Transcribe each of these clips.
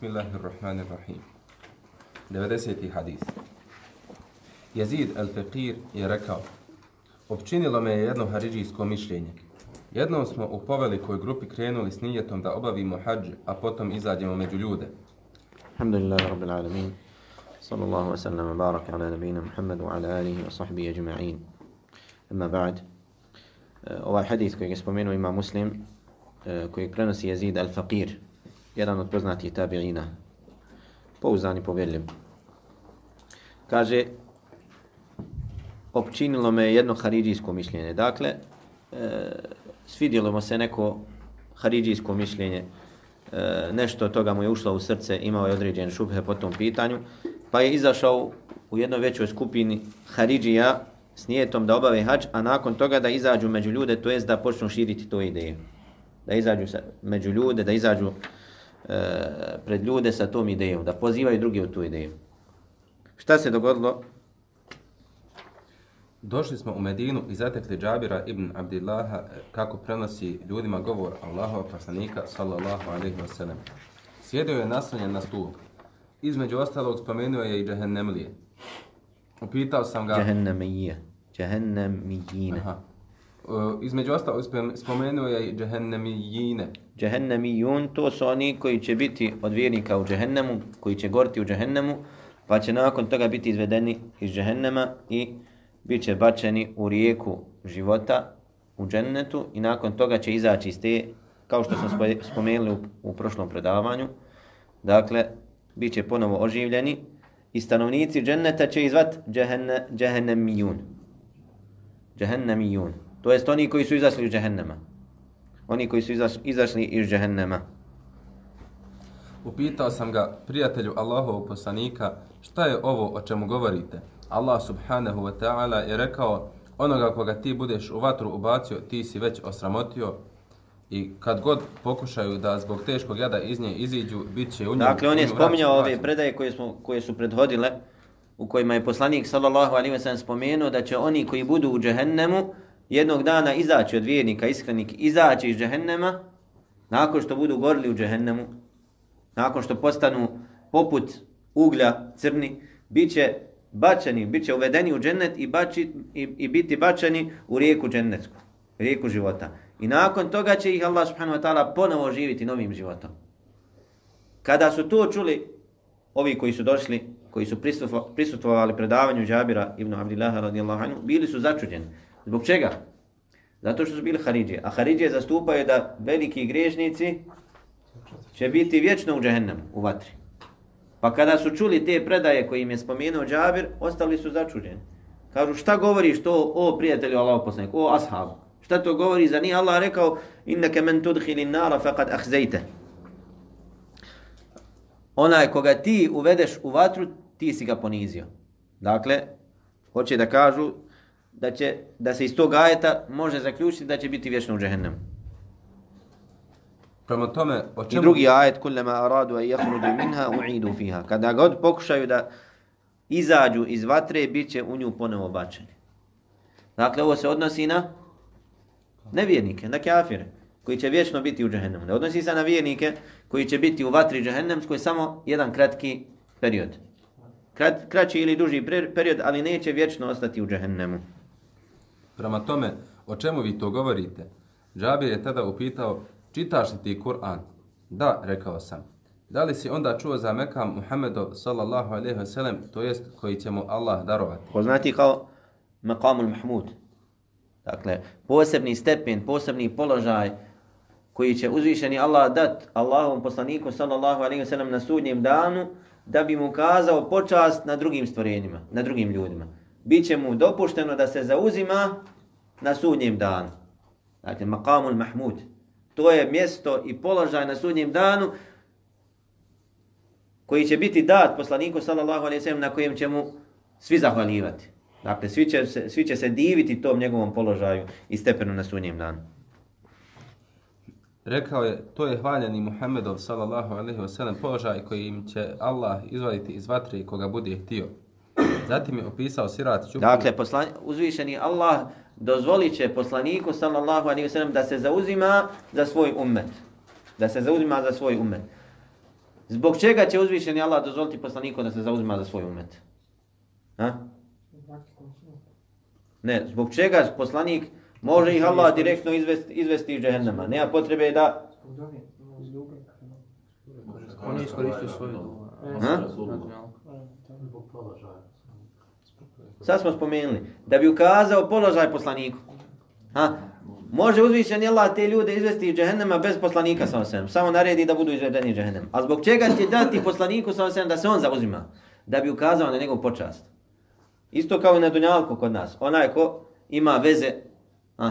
Bismillahirrahmanirrahim. 90. hadis. Jezid al-Fekir je rekao, općinilo me je jedno haridžijsko mišljenje. Jednom smo u povelikoj grupi krenuli s nijetom da obavimo hađ, a potom izađemo među ljude. Alhamdulillah, Rabbil Alamin. Sallallahu wa sallam baraka ala nabina Muhammadu wa ala alihi wa sahbihi ajma'in. Amma ba'd. Eh, ovaj hadis koji je spomenuo ima muslim, eh, koji prenosi Jezid al-Faqir, jedan od poznatih tabi'ina, pouzdan i povjerljiv. Kaže, opčinilo me jedno haridžijsko mišljenje. Dakle, e, svidjelo mu se neko haridžijsko mišljenje, e, nešto od toga mu je ušlo u srce, imao je određen šubhe po tom pitanju, pa je izašao u jednoj većoj skupini haridžija s nijetom da obave hađ, a nakon toga da izađu među ljude, to jest da počnu širiti to ideju. Da izađu među ljude, da izađu pred ljude sa tom idejom, da pozivaju drugi u tu ideju. Šta se dogodilo? Došli smo u Medinu i zatekli Džabira ibn Abdillaha e, kako prenosi ljudima govor Allahova poslanika sallallahu alaihi wa sallam. Sjedio je naslanjen na stул. Između ostalog spomenuo je i Džahennemlije. Upitao sam ga... Džahennemije. Džahennemijine. Aha. Uh, između ostalog spomenuo je i Džahennemijine džehennemijun, to su oni koji će biti od vjernika u džehennemu, koji će gorti u džehennemu, pa će nakon toga biti izvedeni iz džehennema i bit će bačeni u rijeku života u džennetu i nakon toga će izaći iz te, kao što smo spomenuli u, u prošlom predavanju, dakle, bit će ponovo oživljeni i stanovnici dženneta će izvat džehenne, džehennemijun. Džehennemijun. To jest oni koji su izašli iz džehennema. Oni koji su izašli, izašli iz džehennema. Upitao sam ga, prijatelju Allahovog poslanika, šta je ovo o čemu govorite? Allah subhanahu wa ta'ala je rekao, onoga koga ti budeš u vatru ubacio, ti si već osramotio i kad god pokušaju da zbog teškog jada iz nje iziđu, bit će u njemu... Dakle, on je spominjao ove predaje koje, smo, koje su prethodile, u kojima je poslanik sallallahu alaihi wa sallam spomenuo da će oni koji budu u džehennemu jednog dana izaći od vjernika, iskrenik, izaći iz džehennema, nakon što budu gorili u džehennemu, nakon što postanu poput uglja crni, bit će bačeni, bit će uvedeni u džennet i, bači, i, i biti bačeni u rijeku džennetsku, rijeku života. I nakon toga će ih Allah subhanahu wa ta'ala ponovo živiti novim životom. Kada su to čuli, ovi koji su došli, koji su prisutvovali predavanju Džabira ibn Abdillaha radijallahu anhu, bili su začuđeni. Zbog čega? Zato što su bili Haridžije. A Haridžije zastupaju da veliki grežnici će biti vječno u džehennemu, u vatri. Pa kada su čuli te predaje koje im je spomenuo Džabir, ostali su začuđeni. Kažu, šta govoriš to, o prijatelju Allaho poslaniku, o ashabu? Šta to govori za nije Allah rekao, inneke men tudhili nara faqad ahzejte. Onaj koga ti uvedeš u vatru, ti si ga ponizio. Dakle, hoće da kažu da će da se iz tog ajeta može zaključiti da će biti vječno u džehennemu. Prema tome, o čemu... I drugi ajet, kullama aradu a jahrudu minha, u'idu fiha. Kada god pokušaju da izađu iz vatre, bit će u nju ponovo bačeni. Dakle, ovo se odnosi na nevjernike, na kafire, koji će vječno biti u džahennemu. Ne odnosi se na vjernike koji će biti u vatri džahennemskoj samo jedan kratki period. Krat, kraći ili duži period, ali neće vječno ostati u džahennemu. Prema tome, o čemu vi to govorite? Džabir je tada upitao, čitaš li ti Kur'an? Da, rekao sam. Da li si onda čuo za Mekam Muhammedov sallallahu alaihi wa sallam, to jest koji će mu Allah darovati? Poznati kao Mekamul Mahmud. Dakle, posebni stepen, posebni položaj koji će uzvišeni Allah dat Allahom poslaniku sallallahu alaihi wa sallam na sudnjem danu da bi mu kazao počast na drugim stvorenjima, na drugim ljudima. Biće mu dopušteno da se zauzima na sudnjem danu. Dakle, maqamul Mahmud. To je mjesto i položaj na sudnjem danu koji će biti dat poslaniku sallallahu alejhi ve sellem na kojem će mu svi zahvaljivati. Dakle, svi će, se, svi će se diviti tom njegovom položaju i stepenu na sudnjem danu. Rekao je, to je hvaljeni Muhammedov sallallahu alejhi ve sellem položaj koji im će Allah izvaditi iz vatre koga bude htio. Zatim je opisao sirat čupu. Dakle, poslan, uzvišeni Allah dozvolit će poslaniku sallallahu alaihi wa sallam da se zauzima za svoj ummet. Da se zauzima za svoj ummet. Zbog čega će uzvišeni Allah dozvoliti poslaniku da se zauzima za svoj umet? Ha? Ne, zbog čega poslanik može ih Allah direktno izvesti, izvesti iz džehennema? Nema potrebe da... On je iskoristio svoju Ha? Sad smo spomenuli. Da bi ukazao položaj poslaniku. Ha? Može uzvišen Allah te ljude izvesti iz džehennema bez poslanika sa osem. Samo naredi da budu izvedeni iz džehennema. A zbog čega će dati poslaniku sa osem da se on zauzima? Da bi ukazao na njegov počast. Isto kao i na Dunjalku kod nas. Onaj ko ima veze, a,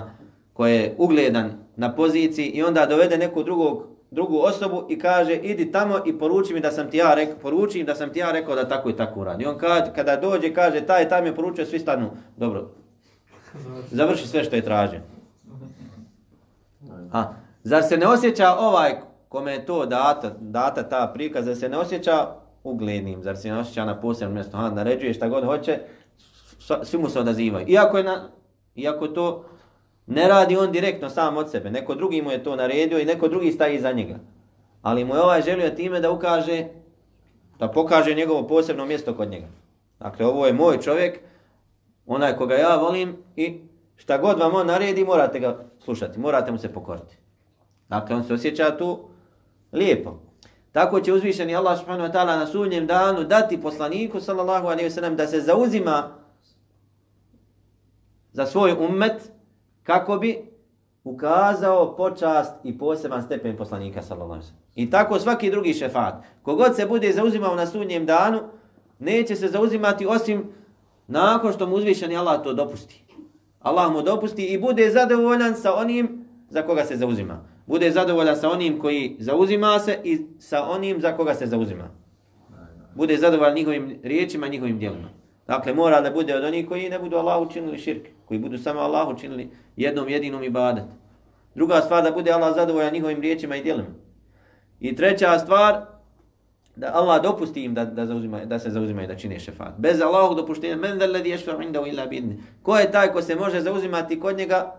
ko je ugledan na poziciji i onda dovede nekog drugog, drugu osobu i kaže idi tamo i poruči mi da sam ti ja rekao, poruči da sam ti ja rekao da tako i tako uradi. On kad, kada dođe kaže taj taj mi je poručio, svi stanu, dobro, završi sve što je tražio. A, zar se ne osjeća ovaj kome je to data, data ta prikaz, zar se ne osjeća uglednim, zar se ne osjeća na posebnom mjestu, ha, naređuje šta god hoće, svi mu se odazivaju. Iako, je na, iako to ne radi on direktno sam od sebe, neko drugi mu je to naredio i neko drugi staje iza njega. Ali mu je ovaj želio time da ukaže, da pokaže njegovo posebno mjesto kod njega. Dakle, ovo je moj čovjek, onaj koga ja volim i šta god vam on naredi, morate ga slušati, morate mu se pokoriti. Dakle, on se osjeća tu lijepo. Tako će uzvišeni Allah subhanahu wa ta'ala na sudnjem danu dati poslaniku sallallahu alaihi wa sallam da se zauzima za svoj ummet kako bi ukazao počast i poseban stepen poslanika sallallahu alejhi. I tako svaki drugi šefat. Kogod se bude zauzimao na sudnjem danu, neće se zauzimati osim nakon što mu uzvišeni Allah to dopusti. Allah mu dopusti i bude zadovoljan sa onim za koga se zauzima. Bude zadovoljan sa onim koji zauzima se i sa onim za koga se zauzima. Bude zadovoljan njihovim riječima, njihovim djelima. Dakle, mora da bude od onih koji ne budu Allah učinili širk, koji budu samo Allahu činili jednom jedinom ibadet. Druga stvar da bude Allah zadovoljan njihovim riječima i djelima. I treća stvar, da Allah dopusti im da, da, zauzima, da se zauzimaju da čine šefat. Bez Allahog dopuštenja, men da ledi ješfa inda illa bidni. Ko je taj ko se može zauzimati kod njega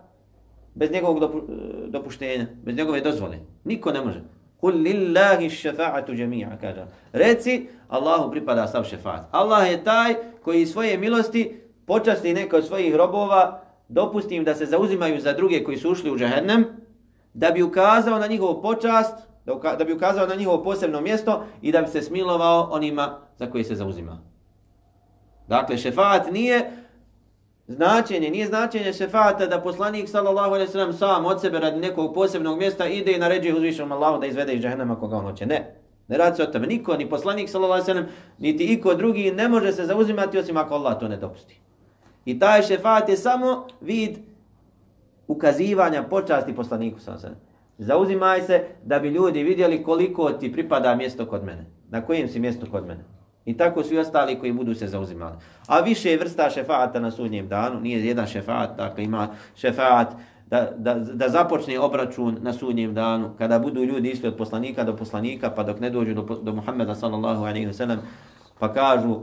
bez njegovog dopu, e, dopuštenja, bez njegove dozvole? Niko ne može. Kul lillahi šefa'atu džemija, kaže. Reci, Allahu pripada sav šefat. Allah je taj koji svoje milosti počasti neke od svojih robova, dopusti im da se zauzimaju za druge koji su ušli u džehennem, da bi ukazao na njihovu počast, da, da bi ukazao na njihovo posebno mjesto i da bi se smilovao onima za koje se zauzima. Dakle, šefat nije značenje, nije značenje šefata da poslanik sallallahu alejhi ve sellem sam od sebe radi nekog posebnog mjesta ide i naređuje uzvišenom Allahu da izvede iz džehennema koga on hoće. Ne. Ne radi se o tome. Niko, ni poslanik sallallahu alejhi ve sellem, niti iko drugi ne može se zauzimati osim ako Allah to ne dopusti. I taj šefat je samo vid ukazivanja počasti poslaniku sallallahu alejhi ve sellem. Zauzimaj se da bi ljudi vidjeli koliko ti pripada mjesto kod mene. Na kojem si mjesto kod mene. I tako svi ostali koji budu se zauzimali. A više je vrsta šefata na sudnjem danu. Nije jedan šefat, dakle ima šefat da, da, da započne obračun na sudnjem danu. Kada budu ljudi išli od poslanika do poslanika, pa dok ne dođu do, do Muhammeda sallallahu alaihi wa sallam, pa kažu,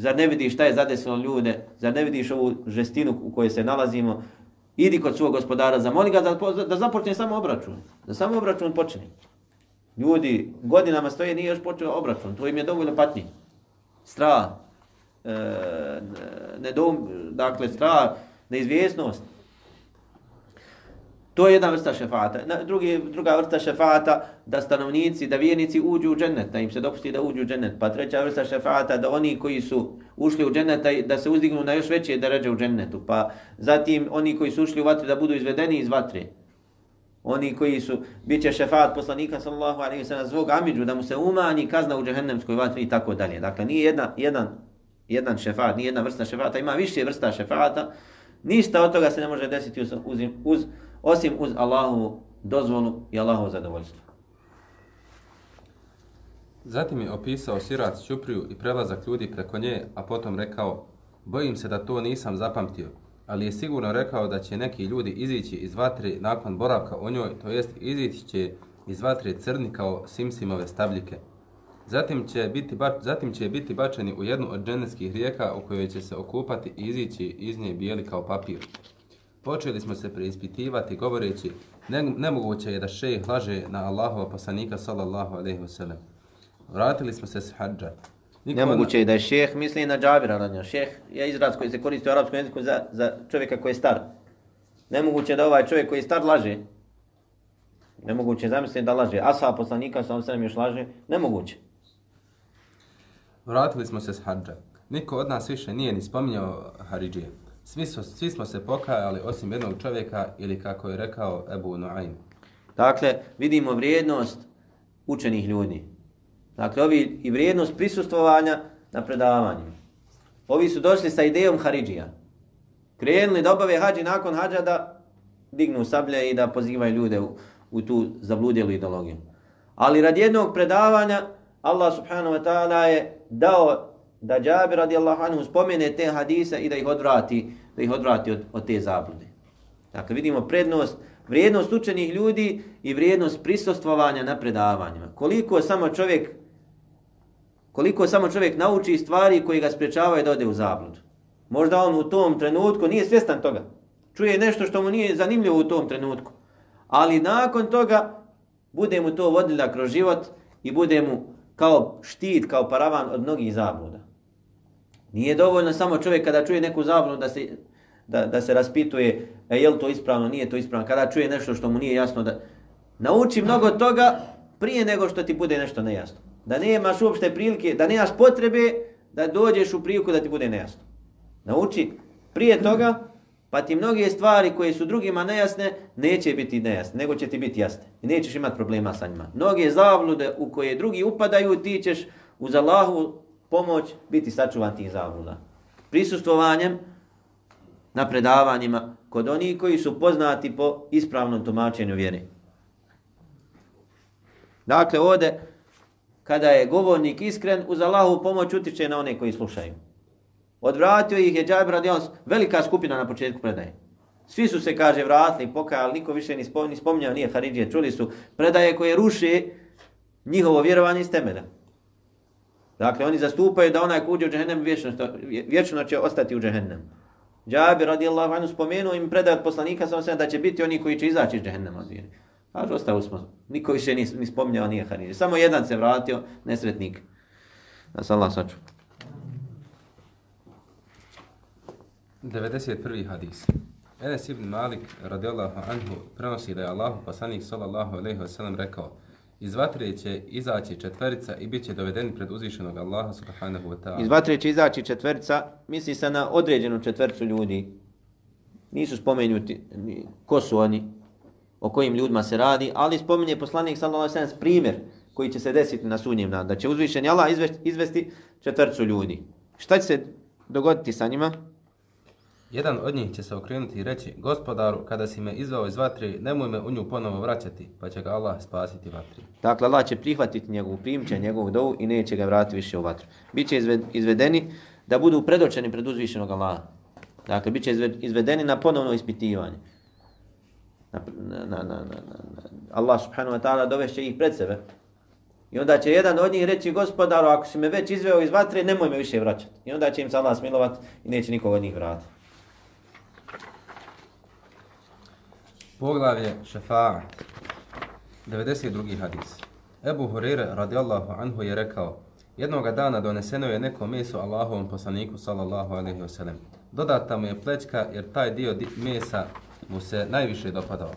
zar ne vidiš šta je zadesilo ljude, zar ne vidiš ovu žestinu u kojoj se nalazimo, idi kod svog gospodara, zamoli ga da, da započne samo obračun. Da samo obračun počne. Ljudi godinama stoje, nije još počeo obračun. To im je dovoljno patnji. Strah. E, nedom, dakle, strah, neizvjesnost. To je jedna vrsta šefata. Na, drugi, druga vrsta šefata da stanovnici, da vjernici uđu u džennet, da im se dopusti da uđu u džennet. Pa treća vrsta šefata da oni koji su ušli u džennet, da se uzdignu na još veće deređe u džennetu. Pa zatim oni koji su ušli u vatru da budu izvedeni iz vatre. Oni koji su, bit će šefat poslanika sallallahu alaihi sallam zvog amidžu, da mu se umanji kazna u džehennemskoj vatri i tako dalje. Dakle, nije jedna, jedan, jedan šefat, nije jedna vrsta šefata, ima više vrsta šefata. Ništa od toga se ne može desiti uz, uz, uz osim uz Allahu dozvolu i Allahovo zadovoljstvo. Zatim je opisao sirat Ćupriju i prelazak ljudi preko nje, a potom rekao, bojim se da to nisam zapamtio, ali je sigurno rekao da će neki ljudi izići iz vatre nakon boravka o njoj, to jest izići će iz vatre crni kao simsimove stabljike. Zatim će, biti ba, zatim će biti bačeni u jednu od dženevskih rijeka u kojoj će se okupati i izići iz nje bijeli kao papir. Počeli smo se preispitivati govoreći ne, nemoguće je da šejh laže na Allahova poslanika sallallahu alejhi ve sellem. Vratili smo se s. Niko Nemoguće je da je šeh misli na džabira ranio. Šeh je izraz koji se koristi u arapskom jeziku za, za čovjeka koji je star. Nemoguće je da ovaj čovjek koji je star laže. Nemoguće je zamisliti da laže. Asa poslanika sa ovom još laže. Nemoguće. Vratili smo se s hađa. Niko od nas više nije ni spominjao Haridžije. Svi, su, svi smo se pokajali osim jednog čovjeka ili kako je rekao Ebu Nuaym. Dakle, vidimo vrijednost učenih ljudi. Dakle, ovi i vrijednost prisustvovanja na predavanju. Ovi su došli sa idejom Haridžija. Krenuli da obave hađi nakon hađa da dignu sablje i da pozivaju ljude u, u tu zabludjelu ideologiju. Ali radi jednog predavanja Allah subhanahu wa ta'ala je dao da Džabir radijallahu anhu spomene te hadise i da ih odvrati, da ih odvrati od, od te zablude. Dakle, vidimo prednost, vrijednost učenih ljudi i vrijednost prisostvovanja na predavanjima. Koliko samo čovjek koliko samo čovjek nauči stvari koji ga sprečavaju da ode u zabludu. Možda on u tom trenutku nije svjestan toga. Čuje nešto što mu nije zanimljivo u tom trenutku. Ali nakon toga bude mu to vodila kroz život i bude mu kao štit, kao paravan od mnogih zabluda. Nije dovoljno samo čovjek kada čuje neku zabludu da se, da, da se raspituje e, je li to ispravno, nije to ispravno. Kada čuje nešto što mu nije jasno, da nauči mnogo toga prije nego što ti bude nešto nejasno. Da nemaš uopšte prilike, da nemaš potrebe da dođeš u priliku da ti bude nejasno. Nauči prije toga, pa ti mnoge stvari koje su drugima nejasne, neće biti nejasne, nego će ti biti jasne. I nećeš imati problema sa njima. Mnoge zavlude u koje drugi upadaju, ti ćeš uz Allahu pomoć biti sačuvan tih zabluda. Prisustvovanjem na predavanjima kod onih koji su poznati po ispravnom tumačenju vjere. Dakle, ovdje, kada je govornik iskren, uz Allahu pomoć utiče na one koji slušaju. Odvratio ih je Džabir radijalans, velika skupina na početku predaje. Svi su se, kaže, vratili, pokajali, niko više ni, ni spominjao, nije Haridžije, čuli su predaje koje ruše njihovo vjerovanje iz temelja. Dakle, oni zastupaju da onaj ko uđe u džehennem vječno, vječno će ostati u džehennem. Džabir radijallahu anhu spomenuo im predat poslanika sam se da će biti oni koji će izaći iz džehennema od vjeri. Kaže, ostali smo. Niko više ni, ni spominjao, nije Haridžije. Samo jedan se vratio, nesretnik. Da se Allah saču. 91. hadis. Enes ibn Malik radijallahu anhu prenosi da je Allah poslanik sallallahu alejhi ve sellem rekao: Iz vatre će izaći četverica i bit će dovedeni pred uzvišenog Allaha subhanahu wa ta'ala. Iz vatre će izaći četverica, misli se na određenu četvercu ljudi. Nisu spomenuti ko su oni, o kojim ljudima se radi, ali spominje poslanik sallallahu alejhi ve primjer koji će se desiti na sudnjem danu, da će uzvišeni Allah izvesti, izvesti četvrcu ljudi. Šta će se dogoditi sa njima? Jedan od njih će se okrenuti i reći, gospodaru, kada si me izvao iz vatre, nemoj me u nju ponovo vraćati, pa će ga Allah spasiti vatri. Dakle, Allah će prihvatiti njegovu primče, njegovu dovu i neće ga vratiti više u vatru. Biće izvedeni da budu predočeni pred uzvišenog Allaha. Dakle, biće izvedeni na ponovno ispitivanje. Na, na, na, na, na, na. Allah subhanahu wa ta'ala dovešće ih pred sebe. I onda će jedan od njih reći, gospodaru, ako si me već izveo iz vatre, nemoj me više vraćati. I onda će im se Allah smilovat i neće nikoga od njih vratiti. Poglavlje šefa'a. 92. hadis. Ebu Hurire radijallahu anhu je rekao, Jednoga dana doneseno je neko meso Allahovom poslaniku sallallahu alaihi wasallam. Dodata mu je plećka jer taj dio mesa mu se najviše dopadao.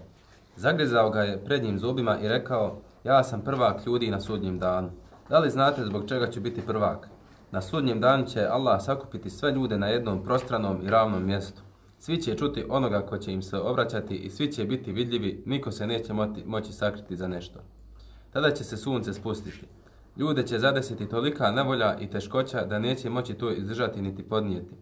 Zagrizao ga je prednjim zubima i rekao, ja sam prvak ljudi na sudnjem danu. Da li znate zbog čega ću biti prvak? Na sudnjem danu će Allah sakupiti sve ljude na jednom prostranom i ravnom mjestu. Svi će čuti onoga ko će im se obraćati i svi će biti vidljivi, niko se neće moti, moći sakriti za nešto. Tada će se sunce spustiti. Ljude će zadesiti tolika nevolja i teškoća da neće moći to izdržati niti podnijeti.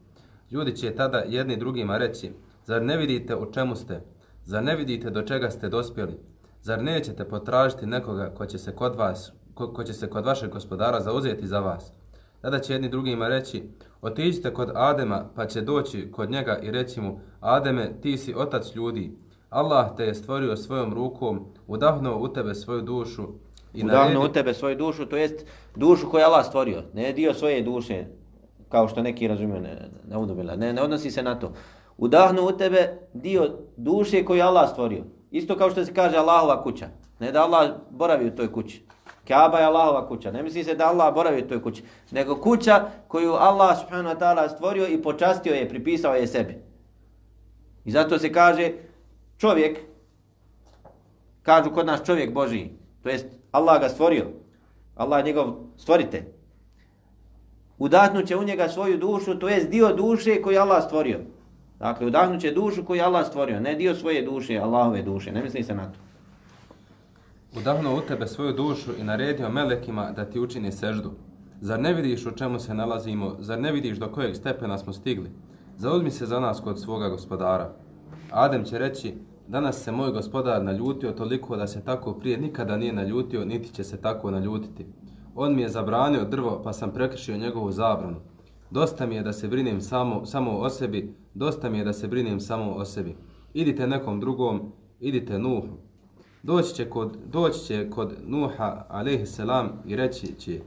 Ljudi će tada jedni drugima reći, zar ne vidite u čemu ste? Zar ne vidite do čega ste dospjeli? Zar nećete potražiti nekoga ko će se kod vas, ko, ko će se kod vašeg gospodara zauzeti za vas? Tada će jedni drugima reći, otiđite kod Adema pa će doći kod njega i reći mu, Ademe, ti si otac ljudi. Allah te je stvorio svojom rukom, udahnuo u tebe svoju dušu. I udahnuo naredi... u tebe svoju dušu, to jest dušu koju Allah stvorio, ne dio svoje duše, kao što neki razumiju, ne, ne, ne, ne odnosi se na to. Udahnuo u tebe dio duše koju Allah stvorio. Isto kao što se kaže Allahova kuća. Ne da Allah boravi u toj kući. Kaaba je Allahova kuća. Ne misli se da Allah boravi u toj kući. Nego kuća koju Allah subhanahu wa ta'ala stvorio i počastio je, pripisao je sebi. I zato se kaže čovjek, kažu kod nas čovjek Boži. To jest Allah ga stvorio. Allah je njegov stvorite. Udahnut u njega svoju dušu, to jest dio duše koji Allah stvorio. Dakle, udahnut dušu koju Allah stvorio, ne dio svoje duše, Allahove duše. Ne misli se na to udahnuo u tebe svoju dušu i naredio melekima da ti učini seždu. Zar ne vidiš u čemu se nalazimo? Zar ne vidiš do kojeg stepena smo stigli? Zauzmi se za nas kod svoga gospodara. Adem će reći, danas se moj gospodar naljutio toliko da se tako prije nikada nije naljutio, niti će se tako naljutiti. On mi je zabranio drvo, pa sam prekršio njegovu zabranu. Dosta mi je da se brinem samo, samo o sebi, dosta mi je da se brinem samo o sebi. Idite nekom drugom, idite Nuhu, doći će kod, doći će kod Nuha alejselam i reći će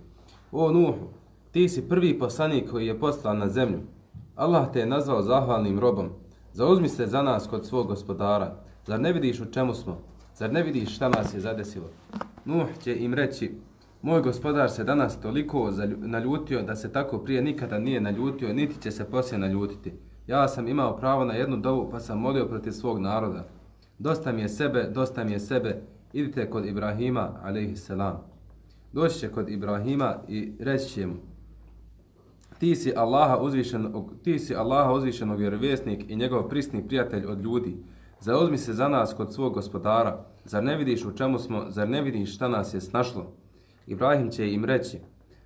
O Nuhu, ti si prvi poslanik koji je poslan na zemlju. Allah te je nazvao zahvalnim robom. Zauzmi se za nas kod svog gospodara. Zar ne vidiš u čemu smo? Zar ne vidiš šta nas je zadesilo? Nuh će im reći, moj gospodar se danas toliko naljutio da se tako prije nikada nije naljutio, niti će se poslije naljutiti. Ja sam imao pravo na jednu dovu pa sam molio protiv svog naroda. Dosta mi je sebe, dosta mi je sebe, idite kod Ibrahima, alaihissalam. Doći će kod Ibrahima i reći će mu, ti si Allaha uzvišenog, ti si Allaha uzvišenog vjerovjesnik i njegov prisni prijatelj od ljudi. Zauzmi se za nas kod svog gospodara. Zar ne vidiš u čemu smo, zar ne vidiš šta nas je snašlo? Ibrahim će im reći,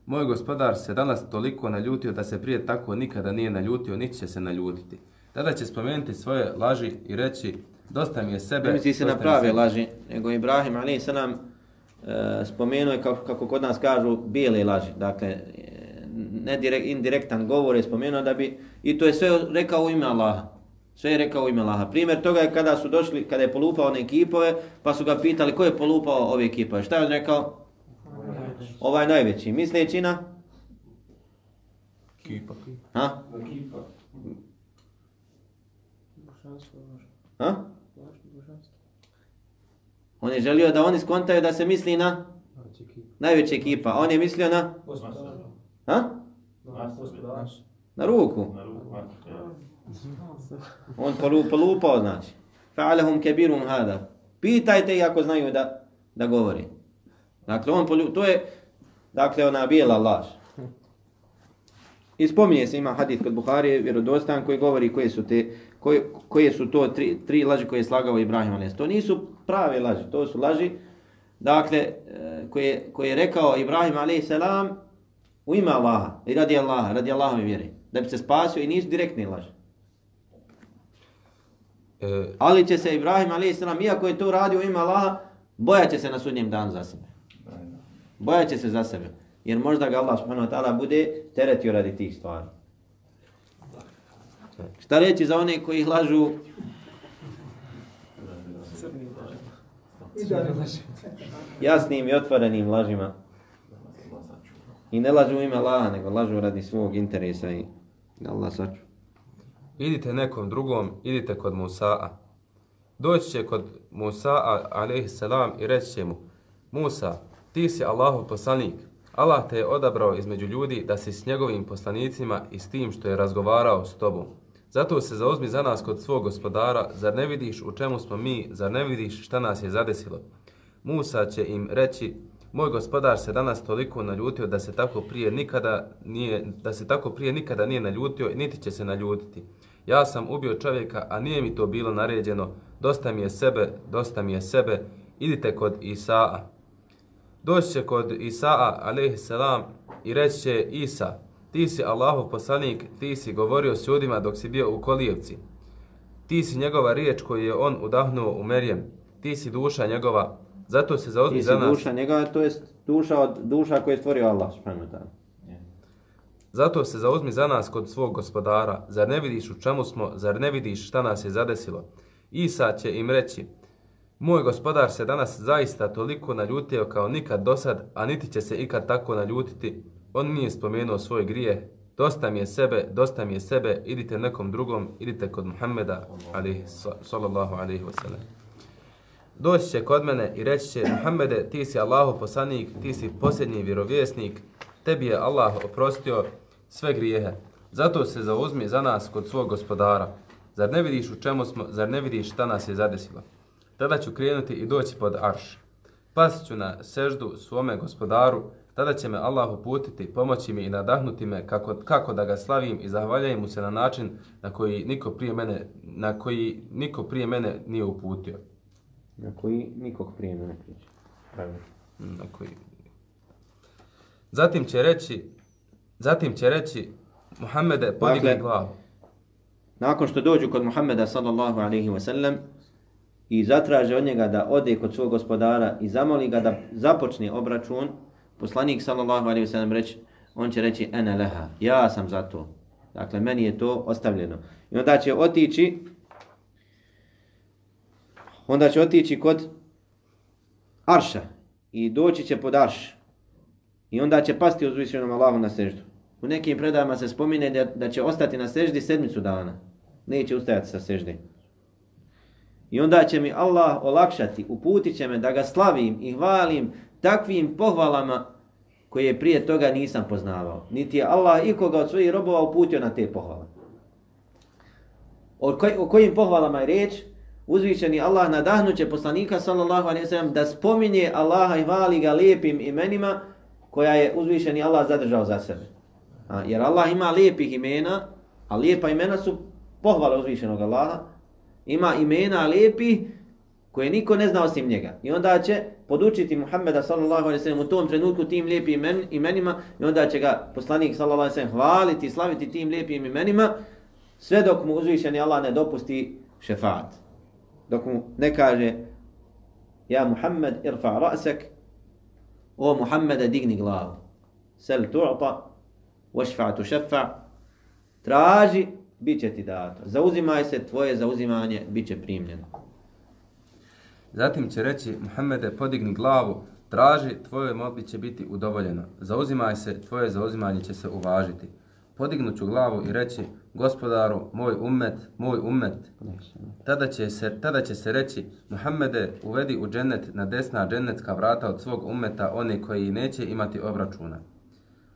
moj gospodar se danas toliko naljutio da se prije tako nikada nije naljutio, niti će se naljutiti. Tada će spomenuti svoje laži i reći, dosta mi je sebe. Ne misli se na prave laži, nego Ibrahim ali se nam e, spomenuo je kako, kako kod nas kažu bijele laži. Dakle, e, ne direkt, indirektan govor je spomenuo da bi, i to je sve rekao u ime Allaha. Sve je rekao u ime Allaha. Primjer toga je kada su došli, kada je polupao one ekipove, pa su ga pitali ko je polupao ove ekipove. Šta je on rekao? Ovaj najveći. Misleći na? Kipa. Ha? Kipa. Ha? On je želio da oni skontaju da se misli na najveća ekipa. On je mislio na... Ha? Na ruku. On polupao znači. Fa'alahum kebirum hada. Pitajte ih ako znaju da, da govori. Dakle, on polupao. To je, dakle, ona bijela laž. I spominje se, ima hadith kod Buharije, vjerodostan, koji govori koje su te koje, koje su to tri, tri laži koje je slagao Ibrahim a.s. To nisu prave laži, to su laži dakle, e, koje, koje je rekao Ibrahim a.s. u ime Allaha i radi Allaha, radi Allahove vjere, da bi se spasio i nisu direktne laži. E... Ali će se Ibrahim a.s. iako je to radio u ime Allaha, bojaće se na sudnjem danu za sebe. Bojaće se za sebe. Jer možda ga Allah subhanahu wa ta'ala bude teretio radi tih stvari. Šta reći za one koji ih lažu? Jasnim i otvorenim lažima. I ne lažu ime Allaha, nego lažu radi svog interesa i Allah saču. Idite nekom drugom, idite kod Musa'a. Doći će kod Musa'a, alaihi salam, i reći će mu, Musa, ti si Allahov poslanik. Allah te je odabrao između ljudi da si s njegovim poslanicima i s tim što je razgovarao s tobom. Zato se zauzmi za nas kod svog gospodara, zar ne vidiš u čemu smo mi, zar ne vidiš šta nas je zadesilo? Musa će im reći, moj gospodar se danas toliko naljutio da se tako prije nikada nije, da se tako prije nikada nije naljutio, niti će se naljutiti. Ja sam ubio čovjeka, a nije mi to bilo naređeno, dosta mi je sebe, dosta mi je sebe, idite kod Isaa. Doći će kod Isaa, alaihissalam, i reći će Isa, Ti si Allahov poslanik, ti si govorio s ljudima dok si bio u Kolijevci. Ti si njegova riječ koju je on udahnuo u Merijem. Ti si duša njegova, zato se zauzmi za nas. Ti si duša njegova, to je duša, od, duša koju je stvorio Allah. Zato se zauzmi za nas kod svog gospodara. Zar ne vidiš u čemu smo, zar ne vidiš šta nas je zadesilo? Isa će im reći, moj gospodar se danas zaista toliko naljutio kao nikad dosad, a niti će se ikad tako naljutiti, On nije spomenuo svoje grije, dosta mi je sebe, dosta mi je sebe, idite nekom drugom, idite kod Muhammeda, ali sallallahu alaihi wasallam. Doći će kod mene i reći će, Muhammede, ti si Allahov poslanik, ti si posljednji vjerovjesnik, tebi je Allah oprostio sve grijehe. Zato se zauzmi za nas kod svog gospodara. Zar ne vidiš u čemu smo, zar ne vidiš šta nas je zadesilo? Tada ću krenuti i doći pod arš. Pasit ću na seždu svome gospodaru, tada će me Allah uputiti, pomoći mi i nadahnuti me kako, kako da ga slavim i zahvaljujem mu se na način na koji niko prije mene, na koji niko prije mene nije uputio. Na koji nikog prije ne priča. Pravilno. Na koji... Zatim će reći, zatim će reći, Muhammede, podigni Dakle, glavu. Nakon što dođu kod Muhammeda sallallahu alaihi wa sallam i zatraže od njega da ode kod svog gospodara i zamoli ga da započne obračun, poslanik sallallahu alaihi ve sellem reći, on će reći ene leha, ja sam za to. Dakle, meni je to ostavljeno. I onda će otići onda će otići kod Arša i doći će pod Arš. I onda će pasti uzvišenom Allahu na seždu. U nekim predajama se spomine da, da će ostati na seždi sedmicu dana. Neće ustajati sa sežde. I onda će mi Allah olakšati, uputit će me da ga slavim i hvalim takvim pohvalama koje prije toga nisam poznavao. Niti je Allah ikoga od svojih robova uputio na te pohvale. O, koj, o kojim pohvalama je riječ? Uzvišeni Allah nadahnuće poslanika sallallahu alaihi sallam da spominje Allaha i vali ga lijepim imenima koja je uzvišeni Allah zadržao za sebe. A, jer Allah ima lijepih imena, a lijepa imena su pohvale uzvišenog Allaha. Ima imena lijepih koje niko ne zna osim njega. I onda će podučiti Muhammeda sallallahu alaihi sallam u tom trenutku tim lijepim imen, imenima i onda će ga poslanik sallallahu alaihi sallam hvaliti i slaviti tim lijepim imenima sve dok mu uzvišeni Allah ne dopusti šefaat. Dok mu ne kaže Ja Muhammed irfa ra'sak O Muhammede digni glavu. Sel tu'ta Vašfa tu šefa Traži, bit će ti dato. Zauzimaj se, tvoje zauzimanje bit će primljeno. Zatim će reći, Muhammede, podigni glavu, traži, tvoje molbi će biti udovoljeno. Zauzimaj se, tvoje zauzimanje će se uvažiti. Podignuću glavu i reći, gospodaru, moj ummet, moj ummet. Tada će se, tada će se reći, Muhammede, uvedi u džennet na desna džennetska vrata od svog ummeta one koji neće imati obračuna.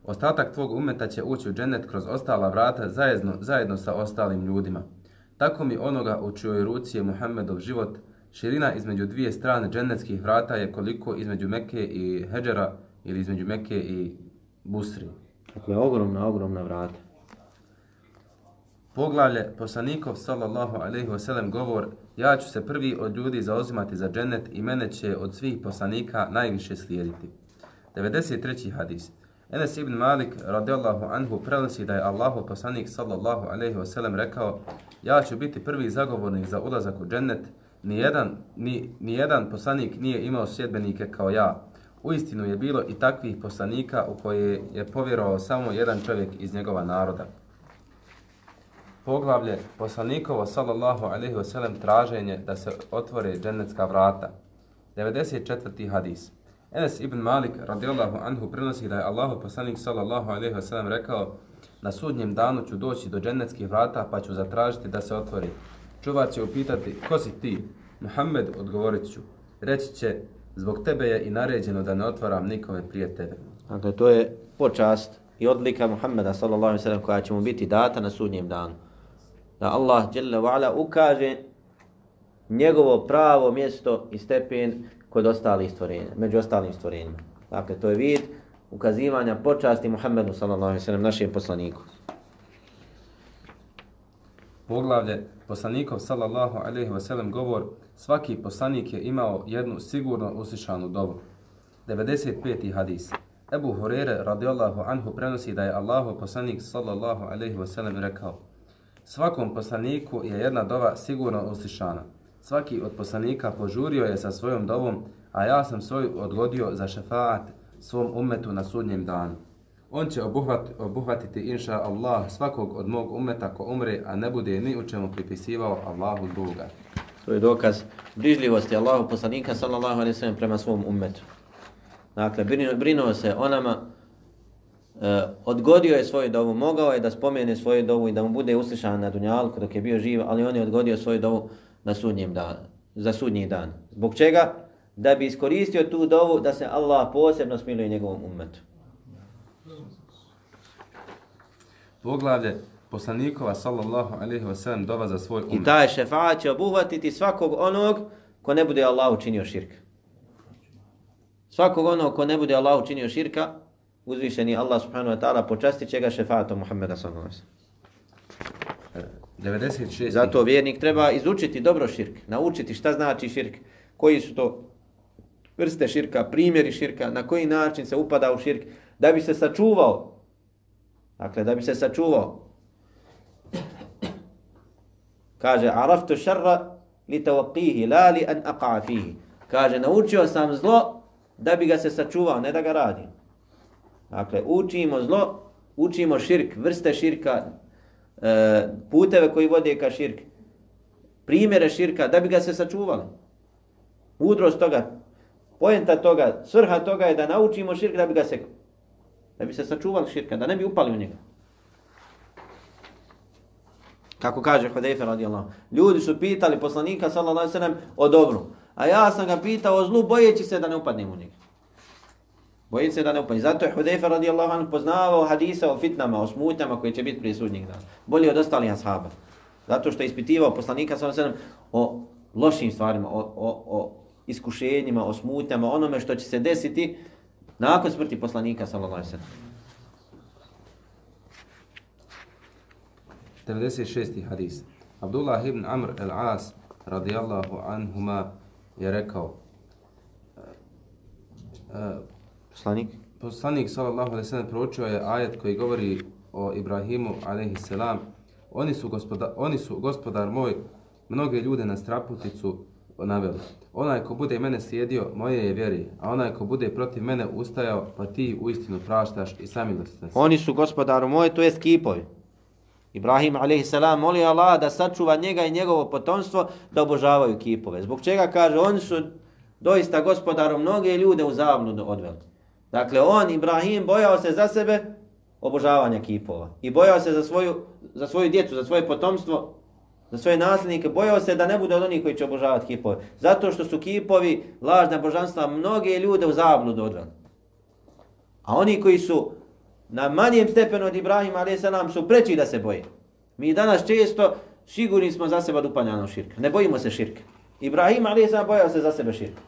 Ostatak tvog ummeta će ući u džennet kroz ostala vrata zajedno, zajedno sa ostalim ljudima. Tako mi onoga u čijoj ruci je Muhammedov život, širina između dvije strane džennetskih vrata je koliko između Mekke i Hedžera ili između Mekke i Busri. Dakle, ogromna, ogromna vrata. Poglavlje poslanikov sallallahu alejhi ve sellem govor ja ću se prvi od ljudi zauzimati za džennet i mene će od svih poslanika najviše slijediti. 93. hadis. Enes ibn Malik radijallahu anhu prenosi da je Allahu poslanik sallallahu alejhi ve sellem rekao ja ću biti prvi zagovornik za ulazak u džennet ni jedan ni, ni jedan poslanik nije imao sjedbenike kao ja. U istinu je bilo i takvih poslanika u koje je povjerovao samo jedan čovjek iz njegova naroda poglavlje poslanikovo sallallahu alejhi ve sellem traženje da se otvore džennetska vrata. 94. hadis. Enes ibn Malik radijallahu anhu prenosi da je Allahu poslanik sallallahu alejhi ve sellem rekao: Na sudnjem danu ću doći do džennetskih vrata pa ću zatražiti da se otvori. Čuvar će upitati: Ko si ti? Muhammed odgovorit ću. Reći će: Zbog tebe je i naređeno da ne otvaram nikome prije tebe. Dakle, to je počast i odlika Muhammeda sallallahu alaihi sallam koja će mu biti data na sudnjem danu. Da Allah djelle wa'ala ukaže njegovo pravo mjesto i stepen kod ostalih stvorenja, među ostalim stvorenjima. Dakle, to je vid ukazivanja počasti Muhammedu sallallahu alaihi sallam, našem poslaniku. Poglavlje poslanikov sallallahu alejhi ve sellem govor svaki poslanik je imao jednu sigurno uslišanu dovu. 95. hadis. Ebu Hurere radijallahu anhu prenosi da je Allahu poslanik sallallahu alejhi ve sellem rekao: Svakom poslaniku je jedna dova sigurno uslišana. Svaki od poslanika požurio je sa svojom dovom, a ja sam svoju odgodio za šefaat svom umetu na sudnjem danu. On će obuhvat, obuhvatiti, inša Allah, svakog od mog umeta ko umre, a ne bude ni u čemu pripisivao Allahu duga. To je dokaz brižljivosti Allahu poslanika sallallahu alaihi sallam prema svom umetu. Dakle, brinuo, se o nama, e, odgodio je svoju dovu, mogao je da spomene svoju dovu i da mu bude uslišan na dunjalku dok je bio živ, ali on je odgodio svoju dovu na sudnjem danu. za sudnji dan. Zbog čega? Da bi iskoristio tu dovu da se Allah posebno smiluje njegovom umetu. Poglavlje poslanikova sallallahu alaihi wa sallam dova za svoj umet. I taj šefaat će obuhvatiti svakog onog ko ne bude Allah učinio širka. Svakog onog ko ne bude Allah učinio širka, uzvišeni Allah subhanahu wa ta'ala počastit će ga šefaatom Muhammeda sallallahu alaihi wa sallam. 96. Zato vjernik treba izučiti dobro širk, naučiti šta znači širk, koji su to vrste širka, primjeri širka, na koji način se upada u širk, da bi se sačuvao. Dakle, da bi se sačuvao. Kaže, araftu šarra li tawaqihi, la li an aqa fihi. Kaže, naučio sam zlo da bi ga se sačuvao, ne da ga radim. Dakle, učimo zlo, učimo širk, vrste širka, e, puteve koji vode ka širk, primjere širka, da bi ga se sačuvali. Mudrost toga, pojenta toga, svrha toga je da naučimo širk da bi ga se da bi se sačuvali širka, da ne bi upali u njega. Kako kaže Hudejfe radijallahu. Ljudi su pitali poslanika sallallahu alejhi ve sellem o dobru, a ja sam ga pitao o zlu bojeći se da ne upadnem u njega. Bojeći se da ne upadnem. Zato je Hudejfe radijallahu anhu poznavao hadise o fitnama, o smutnjama koje će biti prije sudnjeg dana. Bolje od ostalih ashaba. Zato što je ispitivao poslanika sallallahu alejhi ve sellem o lošim stvarima, o, o, o iskušenjima, o smutnjama, onome što će se desiti nakon smrti poslanika sallallahu alejhi ve sellem. 96. hadis. Abdullah ibn Amr el-As radijallahu anhuma je rekao uh, Poslanik? poslanik sallallahu alejhi ve sellem proučio je ajet koji govori o Ibrahimu alejhi selam oni su gospodar oni su gospodar moj mnoge ljude na straputicu naveli onaj ko bude mene slijedio moje je vjeri a onaj ko bude protiv mene ustajao pa ti uistinu praštaš i samilostan si. Oni su gospodaru moje, to je kipovi. Ibrahim a.s. moli Allah da sačuva njega i njegovo potomstvo da obožavaju kipove. Zbog čega kaže, oni su doista gospodarom mnoge ljude u zabludu odveli. Dakle, on, Ibrahim, bojao se za sebe obožavanja kipova. I bojao se za svoju, za svoju djecu, za svoje potomstvo, za svoje nasljednike. Bojao se da ne bude od onih koji će obožavati kipove. Zato što su kipovi, lažna božanstva, mnoge ljude u zabludu odveli. A oni koji su na manjem stepenu od Ibrahima a.s. su preći da se boje. Mi danas često sigurni smo za sebe od širka. Ne bojimo se širka. Ibrahim a.s. bojao se za sebe širka.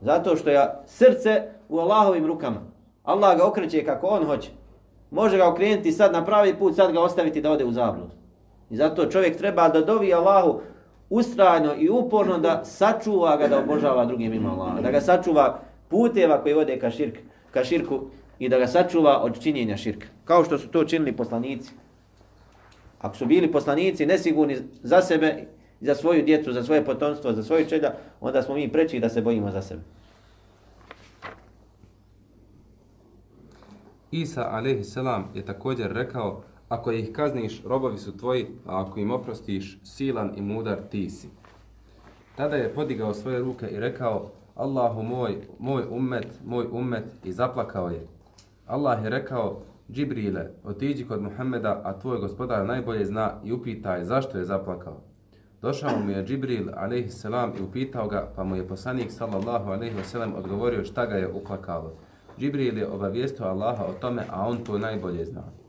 Zato što je srce u Allahovim rukama. Allah ga okreće kako on hoće. Može ga okrenuti sad na pravi put, sad ga ostaviti da ode u zabludu. I zato čovjek treba da dovi Allahu ustrajno i uporno da sačuva ga da obožava drugim ima Allaha. Da ga sačuva puteva koji vode ka, širk, ka širku i da ga sačuva od činjenja širka. Kao što su to činili poslanici. Ako su bili poslanici nesigurni za sebe, za svoju djecu, za svoje potomstvo, za svoje čelja, onda smo mi preći da se bojimo za sebe. Isa alejhi selam je također rekao ako ih kazniš, robovi su tvoji, a ako im oprostiš, silan i mudar ti si. Tada je podigao svoje ruke i rekao Allahu moj, moj ummet, moj ummet i zaplakao je. Allah je rekao Džibrile, otiđi kod Muhammeda, a tvoj gospodar najbolje zna i upitaj zašto je zaplakao. Došao mu je Džibril a.s. i upitao ga, pa mu je poslanik sallallahu a.s. odgovorio šta ga je uplakalo. Džibril je obavijestio Allaha o tome, a on to najbolje zna.